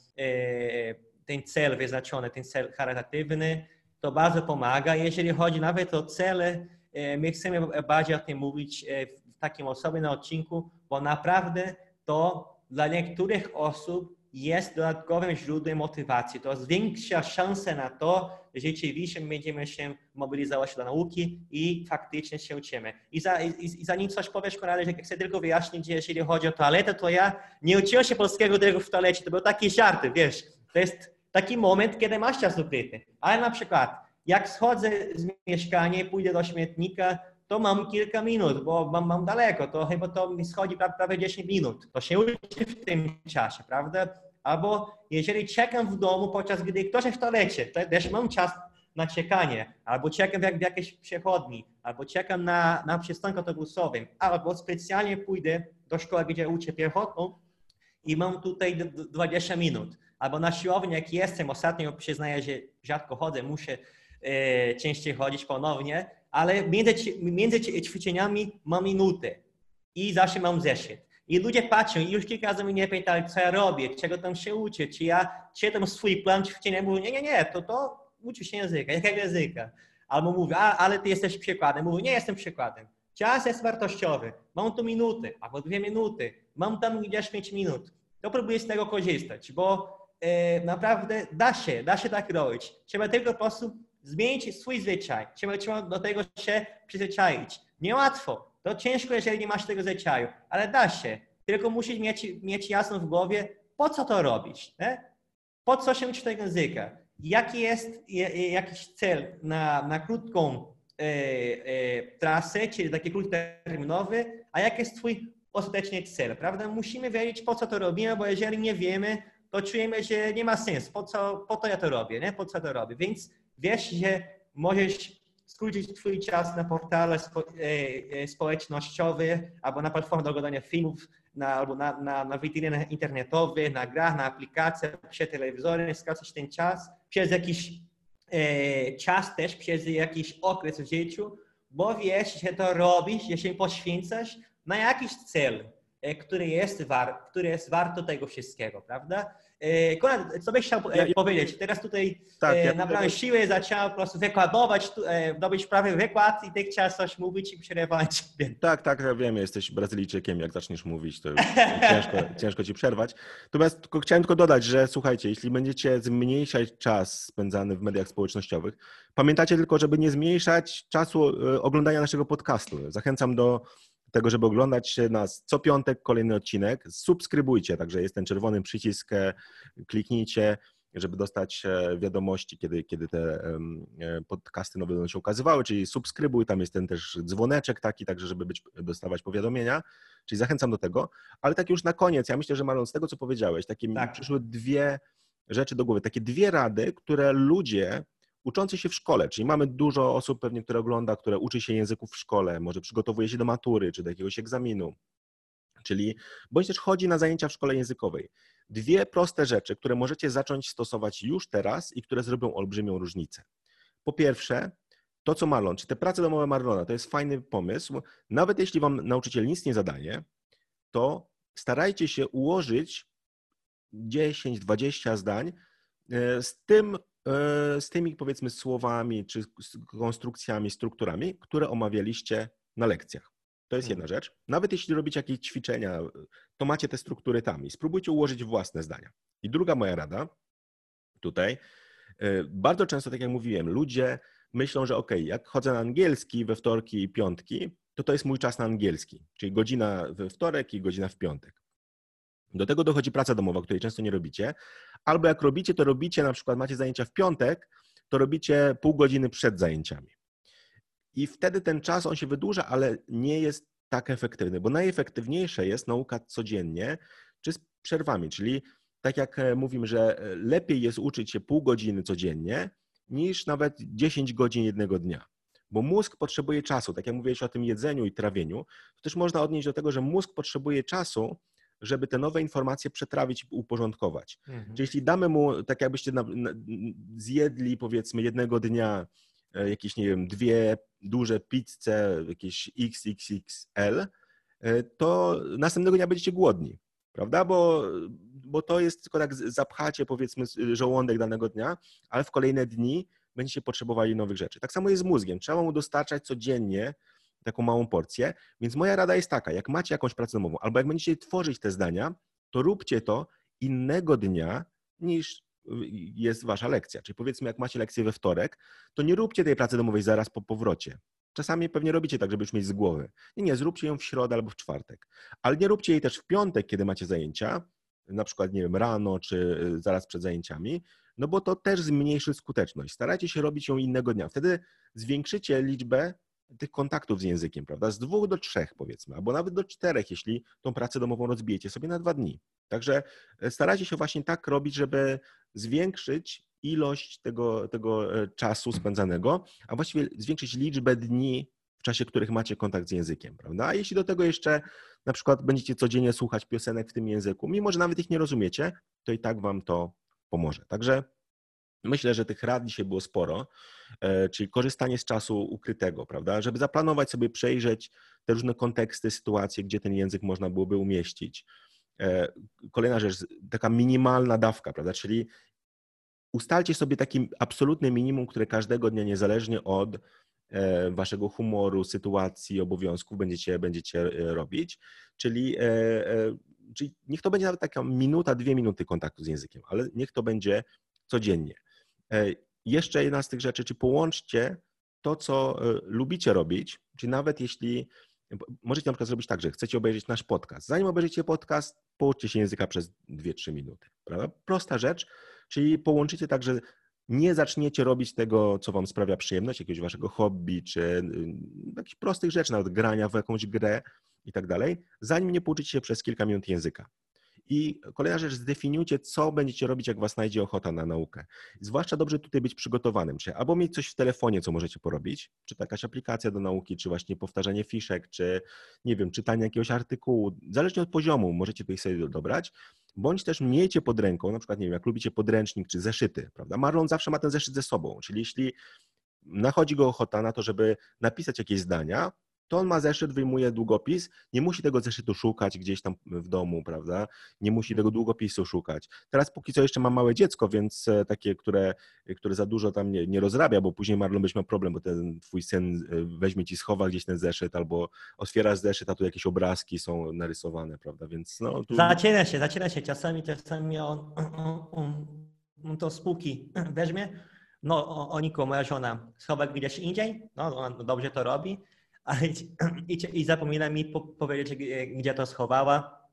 B: ten cel wyznaczony, ten cel charytatywny, to bardzo pomaga. Jeżeli chodzi nawet o cele, e, my chcemy bardziej o tym mówić e, w takim osobnym odcinku, bo naprawdę to dla niektórych osób jest dodatkowym źródłem motywacji. To zwiększa szanse na to, że rzeczywiście będziemy się mobilizować do nauki i faktycznie się uczymy. I, za, i, i zanim coś powiesz, Konrad, że chcę tylko wyjaśnić, że jeżeli chodzi o toaletę, to ja nie uczyłem się polskiego tylko w toalecie. To był taki żart, wiesz. To jest taki moment, kiedy masz czas ukryty. Ale na przykład, jak schodzę z mieszkania i pójdę do śmietnika, to mam kilka minut, bo mam, mam daleko, to chyba to mi schodzi prawie 10 minut. To się uczy w tym czasie, prawda? Albo jeżeli czekam w domu, podczas gdy ktoś jest w toalecie, to też mam czas na czekanie, albo czekam w, w jakiejś przechodni, albo czekam na, na przystanku autobusowym, albo specjalnie pójdę do szkoły, gdzie uczę piechotą i mam tutaj 20 minut albo na siłowni, jak jestem, ostatnio przyznaję, że rzadko chodzę, muszę e, częściej chodzić ponownie, ale między, między ćwiczeniami mam minutę i zawsze mam zeszyt. I ludzie patrzą i już kilka razy mnie pytali, co ja robię, czego tam się uczę, czy ja czytam swój plan ćwiczenia. Mówię, nie, nie, nie, to to uczy się języka, jakiego języka. Albo mówię, ale ty jesteś przykładem. Mówię, nie jestem przykładem. Czas jest wartościowy. Mam tu minutę, albo dwie minuty. Mam tam gdzieś pięć minut. To próbuję z tego korzystać, bo E, naprawdę da się, da się tak robić. Trzeba tylko po prostu zmienić swój zwyczaj. Trzeba, trzeba do tego się przyzwyczaić. Niełatwo. To ciężko, jeżeli nie masz tego zwyczaju, ale da się. Tylko musisz mieć, mieć jasno w głowie, po co to robić. Nie? Po co się uczyć tego języka? Jaki jest jakiś cel na, na krótką e, e, trasę, czyli taki krótkoterminowy, a jaki jest twój ostateczny cel, prawda? Musimy wiedzieć, po co to robimy, bo jeżeli nie wiemy, to czujemy, że nie ma sensu. Po co, po to ja to robię, nie? Po co to robię? Więc wiesz, że możesz skrócić twój czas na portale spo, e, e, społecznościowe albo na platformach do oglądania filmów, na, albo na, na, na witrynach internetowych, na grach, na aplikacjach, przy telewizorze, skracać ten czas przez jakiś e, czas też przez jakiś okres w życiu, bo wiesz, że to robisz, że się poświęcasz na jakiś cel, który jest, war, który jest warto tego wszystkiego, prawda? E, Konrad, co byś chciał e,
A: Ja- ja-
B: powiedzieć? Teraz tutaj
A: Tak,
B: e,
A: ja-
B: nabrałem siły, zacząłem po prostu wykładować, tu, e, robić prawie wykład i ty chciałeś coś mówić i przerywałem ciebie. (laughs)
A: Tak, tak, ja wiem, jesteś Brazylijczykiem, jak zaczniesz mówić, to już (laughs) ciężko, ciężko ci przerwać. Natomiast tylko, chciałem tylko dodać, że słuchajcie, jeśli będziecie zmniejszać czas spędzany w mediach społecznościowych, pamiętajcie tylko, żeby nie zmniejszać czasu e, oglądania naszego podcastu. Zachęcam do tego, żeby oglądać nas co piątek, kolejny odcinek. Subskrybujcie, także jest ten czerwony przycisk, e, kliknijcie, żeby dostać e, wiadomości, kiedy, kiedy te e, podcasty nowe będą się ukazywały, czyli subskrybuj, tam jest ten też dzwoneczek taki, także żeby być, dostawać powiadomienia, czyli zachęcam do tego, ale tak już na koniec, ja myślę, że Marlon, z tego co powiedziałeś, takie
B: Tak.
A: przyszły dwie rzeczy do głowy, takie dwie rady, które ludzie uczący się w szkole, czyli mamy dużo osób pewnie, które ogląda, które uczy się języków w szkole, może przygotowuje się do matury czy do jakiegoś egzaminu, czyli bądź też chodzi na zajęcia w szkole językowej. Dwie proste rzeczy, które możecie zacząć stosować już teraz i które zrobią olbrzymią różnicę. Po pierwsze, to co Marlon, czy te prace domowe Marlona, to jest fajny pomysł. Nawet jeśli wam nauczyciel nic nie zadaje, to starajcie się ułożyć 10-20 zdań e, z tym, z tymi powiedzmy słowami, czy konstrukcjami, strukturami, które omawialiście na lekcjach. To jest
B: Mhm.
A: jedna rzecz. Nawet jeśli robicie jakieś ćwiczenia, to macie te struktury tam i spróbujcie ułożyć własne zdania. I druga moja rada tutaj, e, bardzo często, tak jak mówiłem, ludzie myślą, że ok, jak chodzę na angielski we wtorki i piątki, to to jest mój czas na angielski, czyli godzina we wtorek i godzina w piątek. Do tego dochodzi praca domowa, której często nie robicie, albo jak robicie, to robicie, na przykład macie zajęcia w piątek, to robicie pół godziny przed zajęciami. I wtedy ten czas on się wydłuża, ale nie jest tak efektywny, bo najefektywniejsze jest nauka codziennie czy z przerwami, czyli tak jak e, mówimy, że e, lepiej jest uczyć się pół godziny codziennie niż nawet 10 godzin jednego dnia. Bo mózg potrzebuje czasu. Tak jak mówiłeś o tym jedzeniu i trawieniu, to też można odnieść do tego, że mózg potrzebuje czasu, żeby te nowe informacje przetrawić i uporządkować.
B: Mhm.
A: Czyli jeśli damy mu, tak jakbyście na, na, zjedli powiedzmy jednego dnia e, jakieś, nie wiem, dwie duże pizze, jakieś XXXL, e, to następnego dnia będziecie głodni, prawda? Bo, bo to jest tylko tak zapchacie powiedzmy żołądek danego dnia, ale w kolejne dni będziecie potrzebowali nowych rzeczy. Tak samo jest z mózgiem. Trzeba mu dostarczać codziennie taką małą porcję, więc moja rada jest taka, jak macie jakąś pracę domową, albo jak będziecie tworzyć te zdania, to róbcie to innego dnia niż jest wasza lekcja. Czyli powiedzmy, jak macie lekcję we wtorek, to nie róbcie tej pracy domowej zaraz po powrocie. Czasami pewnie robicie tak, żeby już mieć z głowy. Nie, nie, zróbcie ją w środę albo w czwartek. Ale nie róbcie jej też w piątek, kiedy macie zajęcia, na przykład, nie wiem, rano czy y, zaraz przed zajęciami, no bo to też zmniejszy skuteczność. Starajcie się robić ją innego dnia. Wtedy zwiększycie liczbę tych kontaktów z językiem, prawda? Z dwóch do trzech powiedzmy, albo nawet do czterech, jeśli tą pracę domową rozbijecie sobie na dwa dni. Także e, starajcie się właśnie tak robić, żeby zwiększyć ilość tego, tego e, czasu spędzanego, a właściwie zwiększyć liczbę dni, w czasie których macie kontakt z językiem, prawda? A jeśli do tego jeszcze na przykład będziecie codziennie słuchać piosenek w tym języku, mimo że nawet ich nie rozumiecie, to i tak wam to pomoże. Także myślę, że tych rad dzisiaj było sporo, e, czyli korzystanie z czasu ukrytego, prawda? Żeby zaplanować sobie, przejrzeć te różne konteksty, sytuacje, gdzie ten język można byłoby umieścić. E, Kolejna rzecz, taka minimalna dawka, prawda? Czyli ustalcie sobie taki absolutny minimum, które każdego dnia, niezależnie od e, waszego humoru, sytuacji, obowiązków będziecie, będziecie robić. Czyli, czyli niech to będzie nawet taka minuta, dwie minuty kontaktu z językiem, ale niech to będzie codziennie. E, Jeszcze jedna z tych rzeczy, czy połączcie to, co e, lubicie robić, czy nawet jeśli możecie na przykład zrobić tak, że chcecie obejrzeć nasz podcast. Zanim obejrzycie podcast, pouczcie się języka przez 2-3 minuty. Prawda? Prosta rzecz, czyli połączycie tak, że nie zaczniecie robić tego, co wam sprawia przyjemność, jakiegoś waszego hobby, czy jakichś prostych rzeczy, nawet grania w jakąś grę i tak dalej, zanim nie pouczycie się przez kilka minut języka. I kolejna rzecz, zdefiniujcie, co będziecie robić, jak was najdzie ochota na naukę. Zwłaszcza dobrze tutaj być przygotowanym, czy albo mieć coś w telefonie, co możecie porobić, czy jakaś aplikacja do nauki, czy właśnie powtarzanie fiszek, czy nie wiem, czytanie jakiegoś artykułu, zależnie od poziomu, możecie tutaj sobie dobrać, bądź też miejcie pod ręką, na przykład, nie wiem, jak lubicie podręcznik czy zeszyty, prawda? Marlon zawsze ma ten zeszyt ze sobą, czyli jeśli nachodzi go ochota na to, żeby napisać jakieś zdania, to on ma zeszyt, wyjmuje długopis, nie musi tego zeszytu szukać gdzieś tam w domu, prawda? Nie musi tego długopisu szukać. Teraz póki co jeszcze ma małe dziecko, więc e, takie, które, które za dużo tam nie, nie rozrabia, bo później Marlon byś miał problem, bo ten twój syn e, weźmie ci, schowa gdzieś ten zeszyt albo otwierasz zeszyt, a tu jakieś obrazki są narysowane, prawda? Więc no... Tu...
B: Zaczyna się, zaczyna się. Czasami, czasami on, on, on, to spółki weźmie, no Oniko, moja żona, schowa gdzieś indziej, no on dobrze to robi, (clears throat) i, i zapomina mi po, powiedzieć, gdzie to schowała.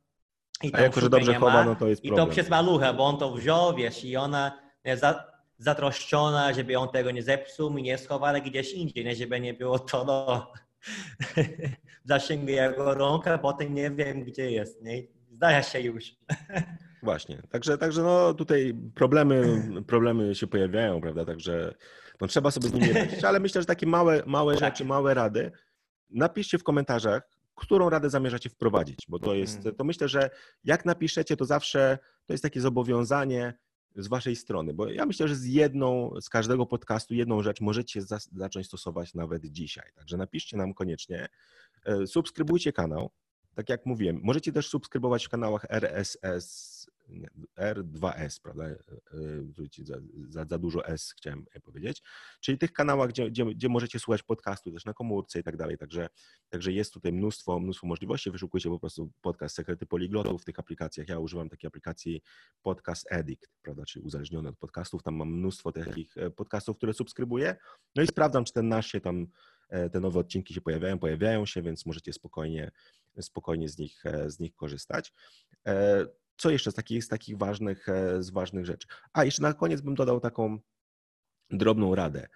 A: I A jako, że dobrze chowa, no to jest
B: problem. I to przez malucha, bo on to wziął, wiesz, i ona jest za, zatroszczona, żeby on tego nie zepsuł i nie schował gdzieś indziej, nie, żeby nie było to no, (laughs) w zasięgu jego rąka, potem nie wiem, gdzie jest. Nie? Zdaje się już. (laughs)
A: Właśnie, także, także no tutaj problemy, problemy się pojawiają, prawda, także no trzeba sobie z nimi radzić, ale myślę, że takie małe, małe tak. rzeczy, małe rady, napiszcie w komentarzach, którą radę zamierzacie wprowadzić, bo to jest, mhm. to myślę, że jak napiszecie, to zawsze to jest takie zobowiązanie z waszej strony, bo ja myślę, że z jedną, z każdego podcastu jedną rzecz możecie za, zacząć stosować nawet dzisiaj. Także napiszcie nam koniecznie, e, subskrybujcie kanał, tak jak mówiłem, możecie też subskrybować w kanałach RSS R2S, prawda? E, e, za, za, za, dużo S chciałem powiedzieć. Czyli tych kanałach, gdzie, gdzie, gdzie, możecie słuchać podcastu też na komórce i tak dalej. Także, także jest tutaj mnóstwo, mnóstwo możliwości. Wyszukujcie po prostu podcast Sekrety Poliglotów w tych aplikacjach. Ja używam takiej aplikacji Podcast Addict, prawda? Czyli uzależniony od podcastów. Tam mam mnóstwo takich e, podcastów, które subskrybuję. No i sprawdzam, czy ten nasz się tam te nowe odcinki się pojawiają, pojawiają się, więc możecie spokojnie, spokojnie z nich, z nich korzystać. Co jeszcze z takich, z takich ważnych, e, z ważnych rzeczy? A jeszcze na koniec bym dodał taką drobną radę.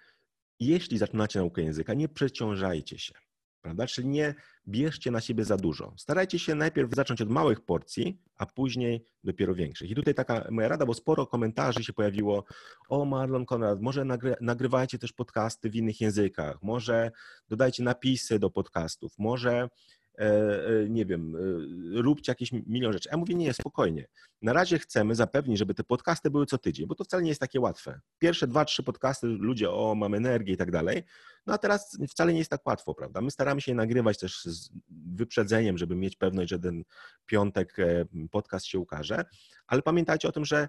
A: Jeśli zaczynacie naukę języka, nie przeciążajcie się, prawda? Czyli nie bierzcie na siebie za dużo. Starajcie się najpierw zacząć od małych porcji, a później dopiero większych. I tutaj taka moja rada, bo sporo komentarzy się pojawiło. O, Marlon Konrad, może nagry nagrywajcie też podcasty w innych językach, może dodajcie napisy do podcastów, może nie wiem, e, róbcie jakieś milion rzeczy. Ja mówię, nie, spokojnie. Na razie chcemy zapewnić, żeby te podcasty były co tydzień, bo to wcale nie jest takie łatwe. Pierwsze dwa, trzy podcasty, ludzie, o, mam energię i tak dalej. No a teraz wcale nie jest tak łatwo, prawda? My staramy się nagrywać też z wyprzedzeniem, żeby mieć pewność, że ten piątek podcast się ukaże, ale pamiętajcie o tym, że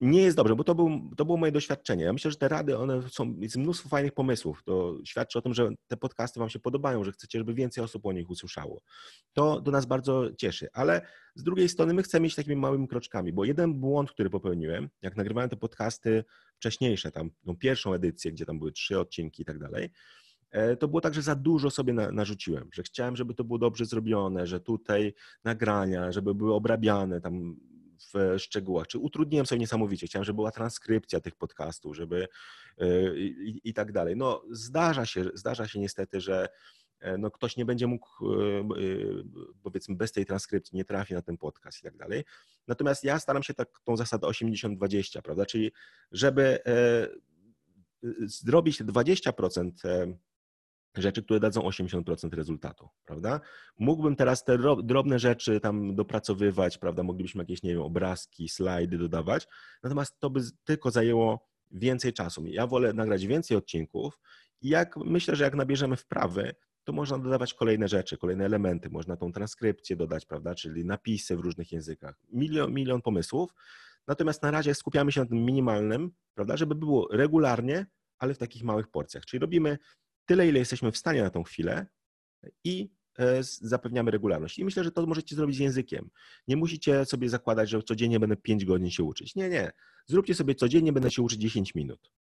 A: nie jest dobrze, bo to, był, to było moje doświadczenie. Ja myślę, że te rady, one są, jest mnóstwo fajnych pomysłów. To świadczy o tym, że te podcasty Wam się podobają, że chcecie, żeby więcej osób o nich usłyszało. To do nas bardzo cieszy, ale z drugiej strony my chcemy iść takimi małymi kroczkami, bo jeden błąd, który popełniłem, jak nagrywałem te podcasty wcześniejsze, tam tą pierwszą edycję, gdzie tam były trzy odcinki i tak dalej, e, to było tak, że za dużo sobie na, narzuciłem, że chciałem, żeby to było dobrze zrobione, że tutaj nagrania, żeby były obrabiane, tam w szczegółach, czy utrudniłem sobie niesamowicie. Chciałem, żeby była transkrypcja tych podcastów, żeby e, i, i tak dalej. No zdarza się, zdarza się niestety, że e, no, ktoś nie będzie mógł, e, powiedzmy, bez tej transkrypcji nie trafi na ten podcast i tak dalej. Natomiast ja staram się tak tą zasadę 80-20, prawda? Czyli żeby zrobić 20% rzeczy, które dadzą 80% rezultatu, prawda? Mógłbym teraz te drobne rzeczy tam dopracowywać, prawda? Moglibyśmy jakieś, nie wiem, obrazki, slajdy dodawać, natomiast to by tylko zajęło więcej czasu. Ja wolę nagrać więcej odcinków i jak myślę, że jak nabierzemy wprawy, to można dodawać kolejne rzeczy, kolejne elementy, można tą transkrypcję dodać, prawda, czyli napisy w różnych językach. Milion, milion pomysłów, natomiast na razie skupiamy się na tym minimalnym, prawda, żeby było regularnie, ale w takich małych porcjach. Czyli robimy tyle, ile jesteśmy w stanie na tą chwilę i e, zapewniamy regularność. I myślę, że to możecie zrobić z językiem. Nie musicie sobie zakładać, że codziennie będę 5 godzin się uczyć. Nie, nie. Zróbcie sobie codziennie, będę się uczyć 10 minut.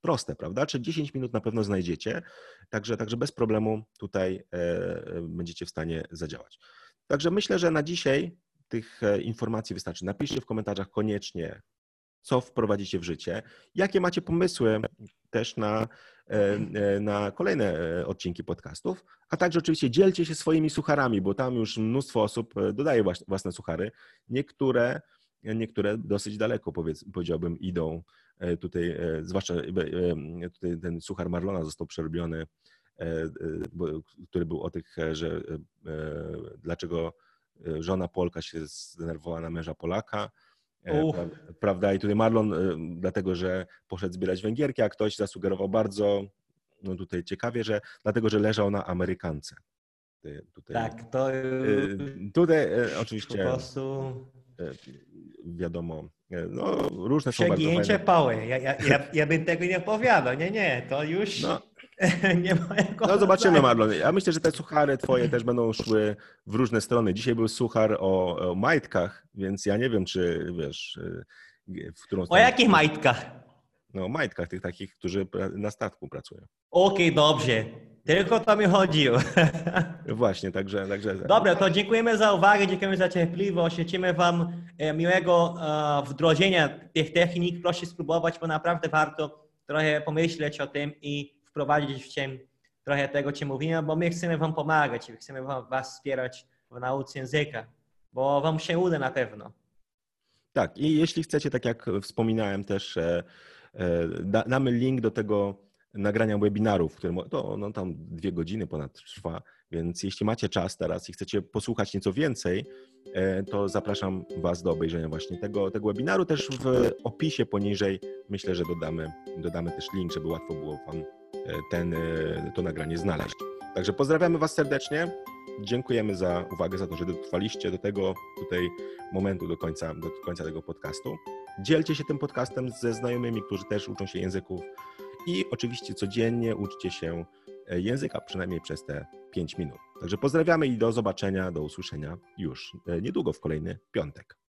A: Proste, prawda? Czy 10 minut na pewno znajdziecie, także, także bez problemu tutaj e, będziecie w stanie zadziałać. Także myślę, że na dzisiaj tych e, informacji wystarczy. Napiszcie w komentarzach koniecznie, co wprowadzicie w życie, jakie macie pomysły też na, na kolejne odcinki podcastów, a także oczywiście dzielcie się swoimi sucharami, bo tam już mnóstwo osób dodaje własne suchary. Niektóre, niektóre dosyć daleko, powiedz, powiedziałbym, idą tutaj, zwłaszcza tutaj ten suchar Marlona został przerobiony który był o tych, że dlaczego żona Polka się zdenerwowała na męża Polaka. Uf. Prawda? I tutaj Marlon, dlatego że poszedł zbierać węgierki, a ktoś zasugerował bardzo no tutaj ciekawie, że dlatego, że leżał na Amerykance.
B: Tutaj, tak, to.
A: Tutaj oczywiście. Po prostu. Wiadomo, no, różne
B: są bardzo fajne. pały. Ja, ja, ja, ja bym tego nie opowiadał. Nie, nie, to już. No, (laughs)
A: nie ma jako No zobaczymy, Marlon. Ja myślę, że te suchary twoje też będą szły w różne strony. Dzisiaj był suchar o, o majtkach, więc ja nie wiem, czy wiesz,
B: w którą stronę... O jakich majtkach?
A: No, o majtkach, tych takich, którzy na statku pracują.
B: Okej, okay, dobrze. Tylko to mi chodziło. (laughs)
A: Właśnie, także, także.
B: Dobra, to dziękujemy za uwagę, dziękujemy za cierpliwość. Życzymy Wam e, miłego e, wdrożenia tych technik. Proszę spróbować, bo naprawdę warto trochę pomyśleć o tym i wprowadzić w cień trochę tego, co mówimy, bo my chcemy Wam pomagać, chcemy Was wspierać w nauce języka, bo Wam się uda na pewno.
A: Tak, i jeśli chcecie, tak jak wspominałem też, e, e, damy link do tego nagrania webinaru, w którym to no, tam dwie godziny ponad trwa, więc jeśli macie czas teraz i chcecie posłuchać nieco więcej, e, to zapraszam Was do obejrzenia właśnie tego, tego webinaru. Też w opisie poniżej myślę, że dodamy, dodamy też link, żeby łatwo było Wam ten, e, to nagranie znaleźć. Także pozdrawiamy Was serdecznie. Dziękujemy za uwagę, za to, że dotrwaliście do tego tutaj momentu, do końca, do końca tego podcastu. Dzielcie się tym podcastem ze znajomymi, którzy też uczą się języków i oczywiście codziennie uczcie się e, języka, przynajmniej przez te 5 minut. Także pozdrawiamy i do zobaczenia, do usłyszenia już e, niedługo w kolejny piątek.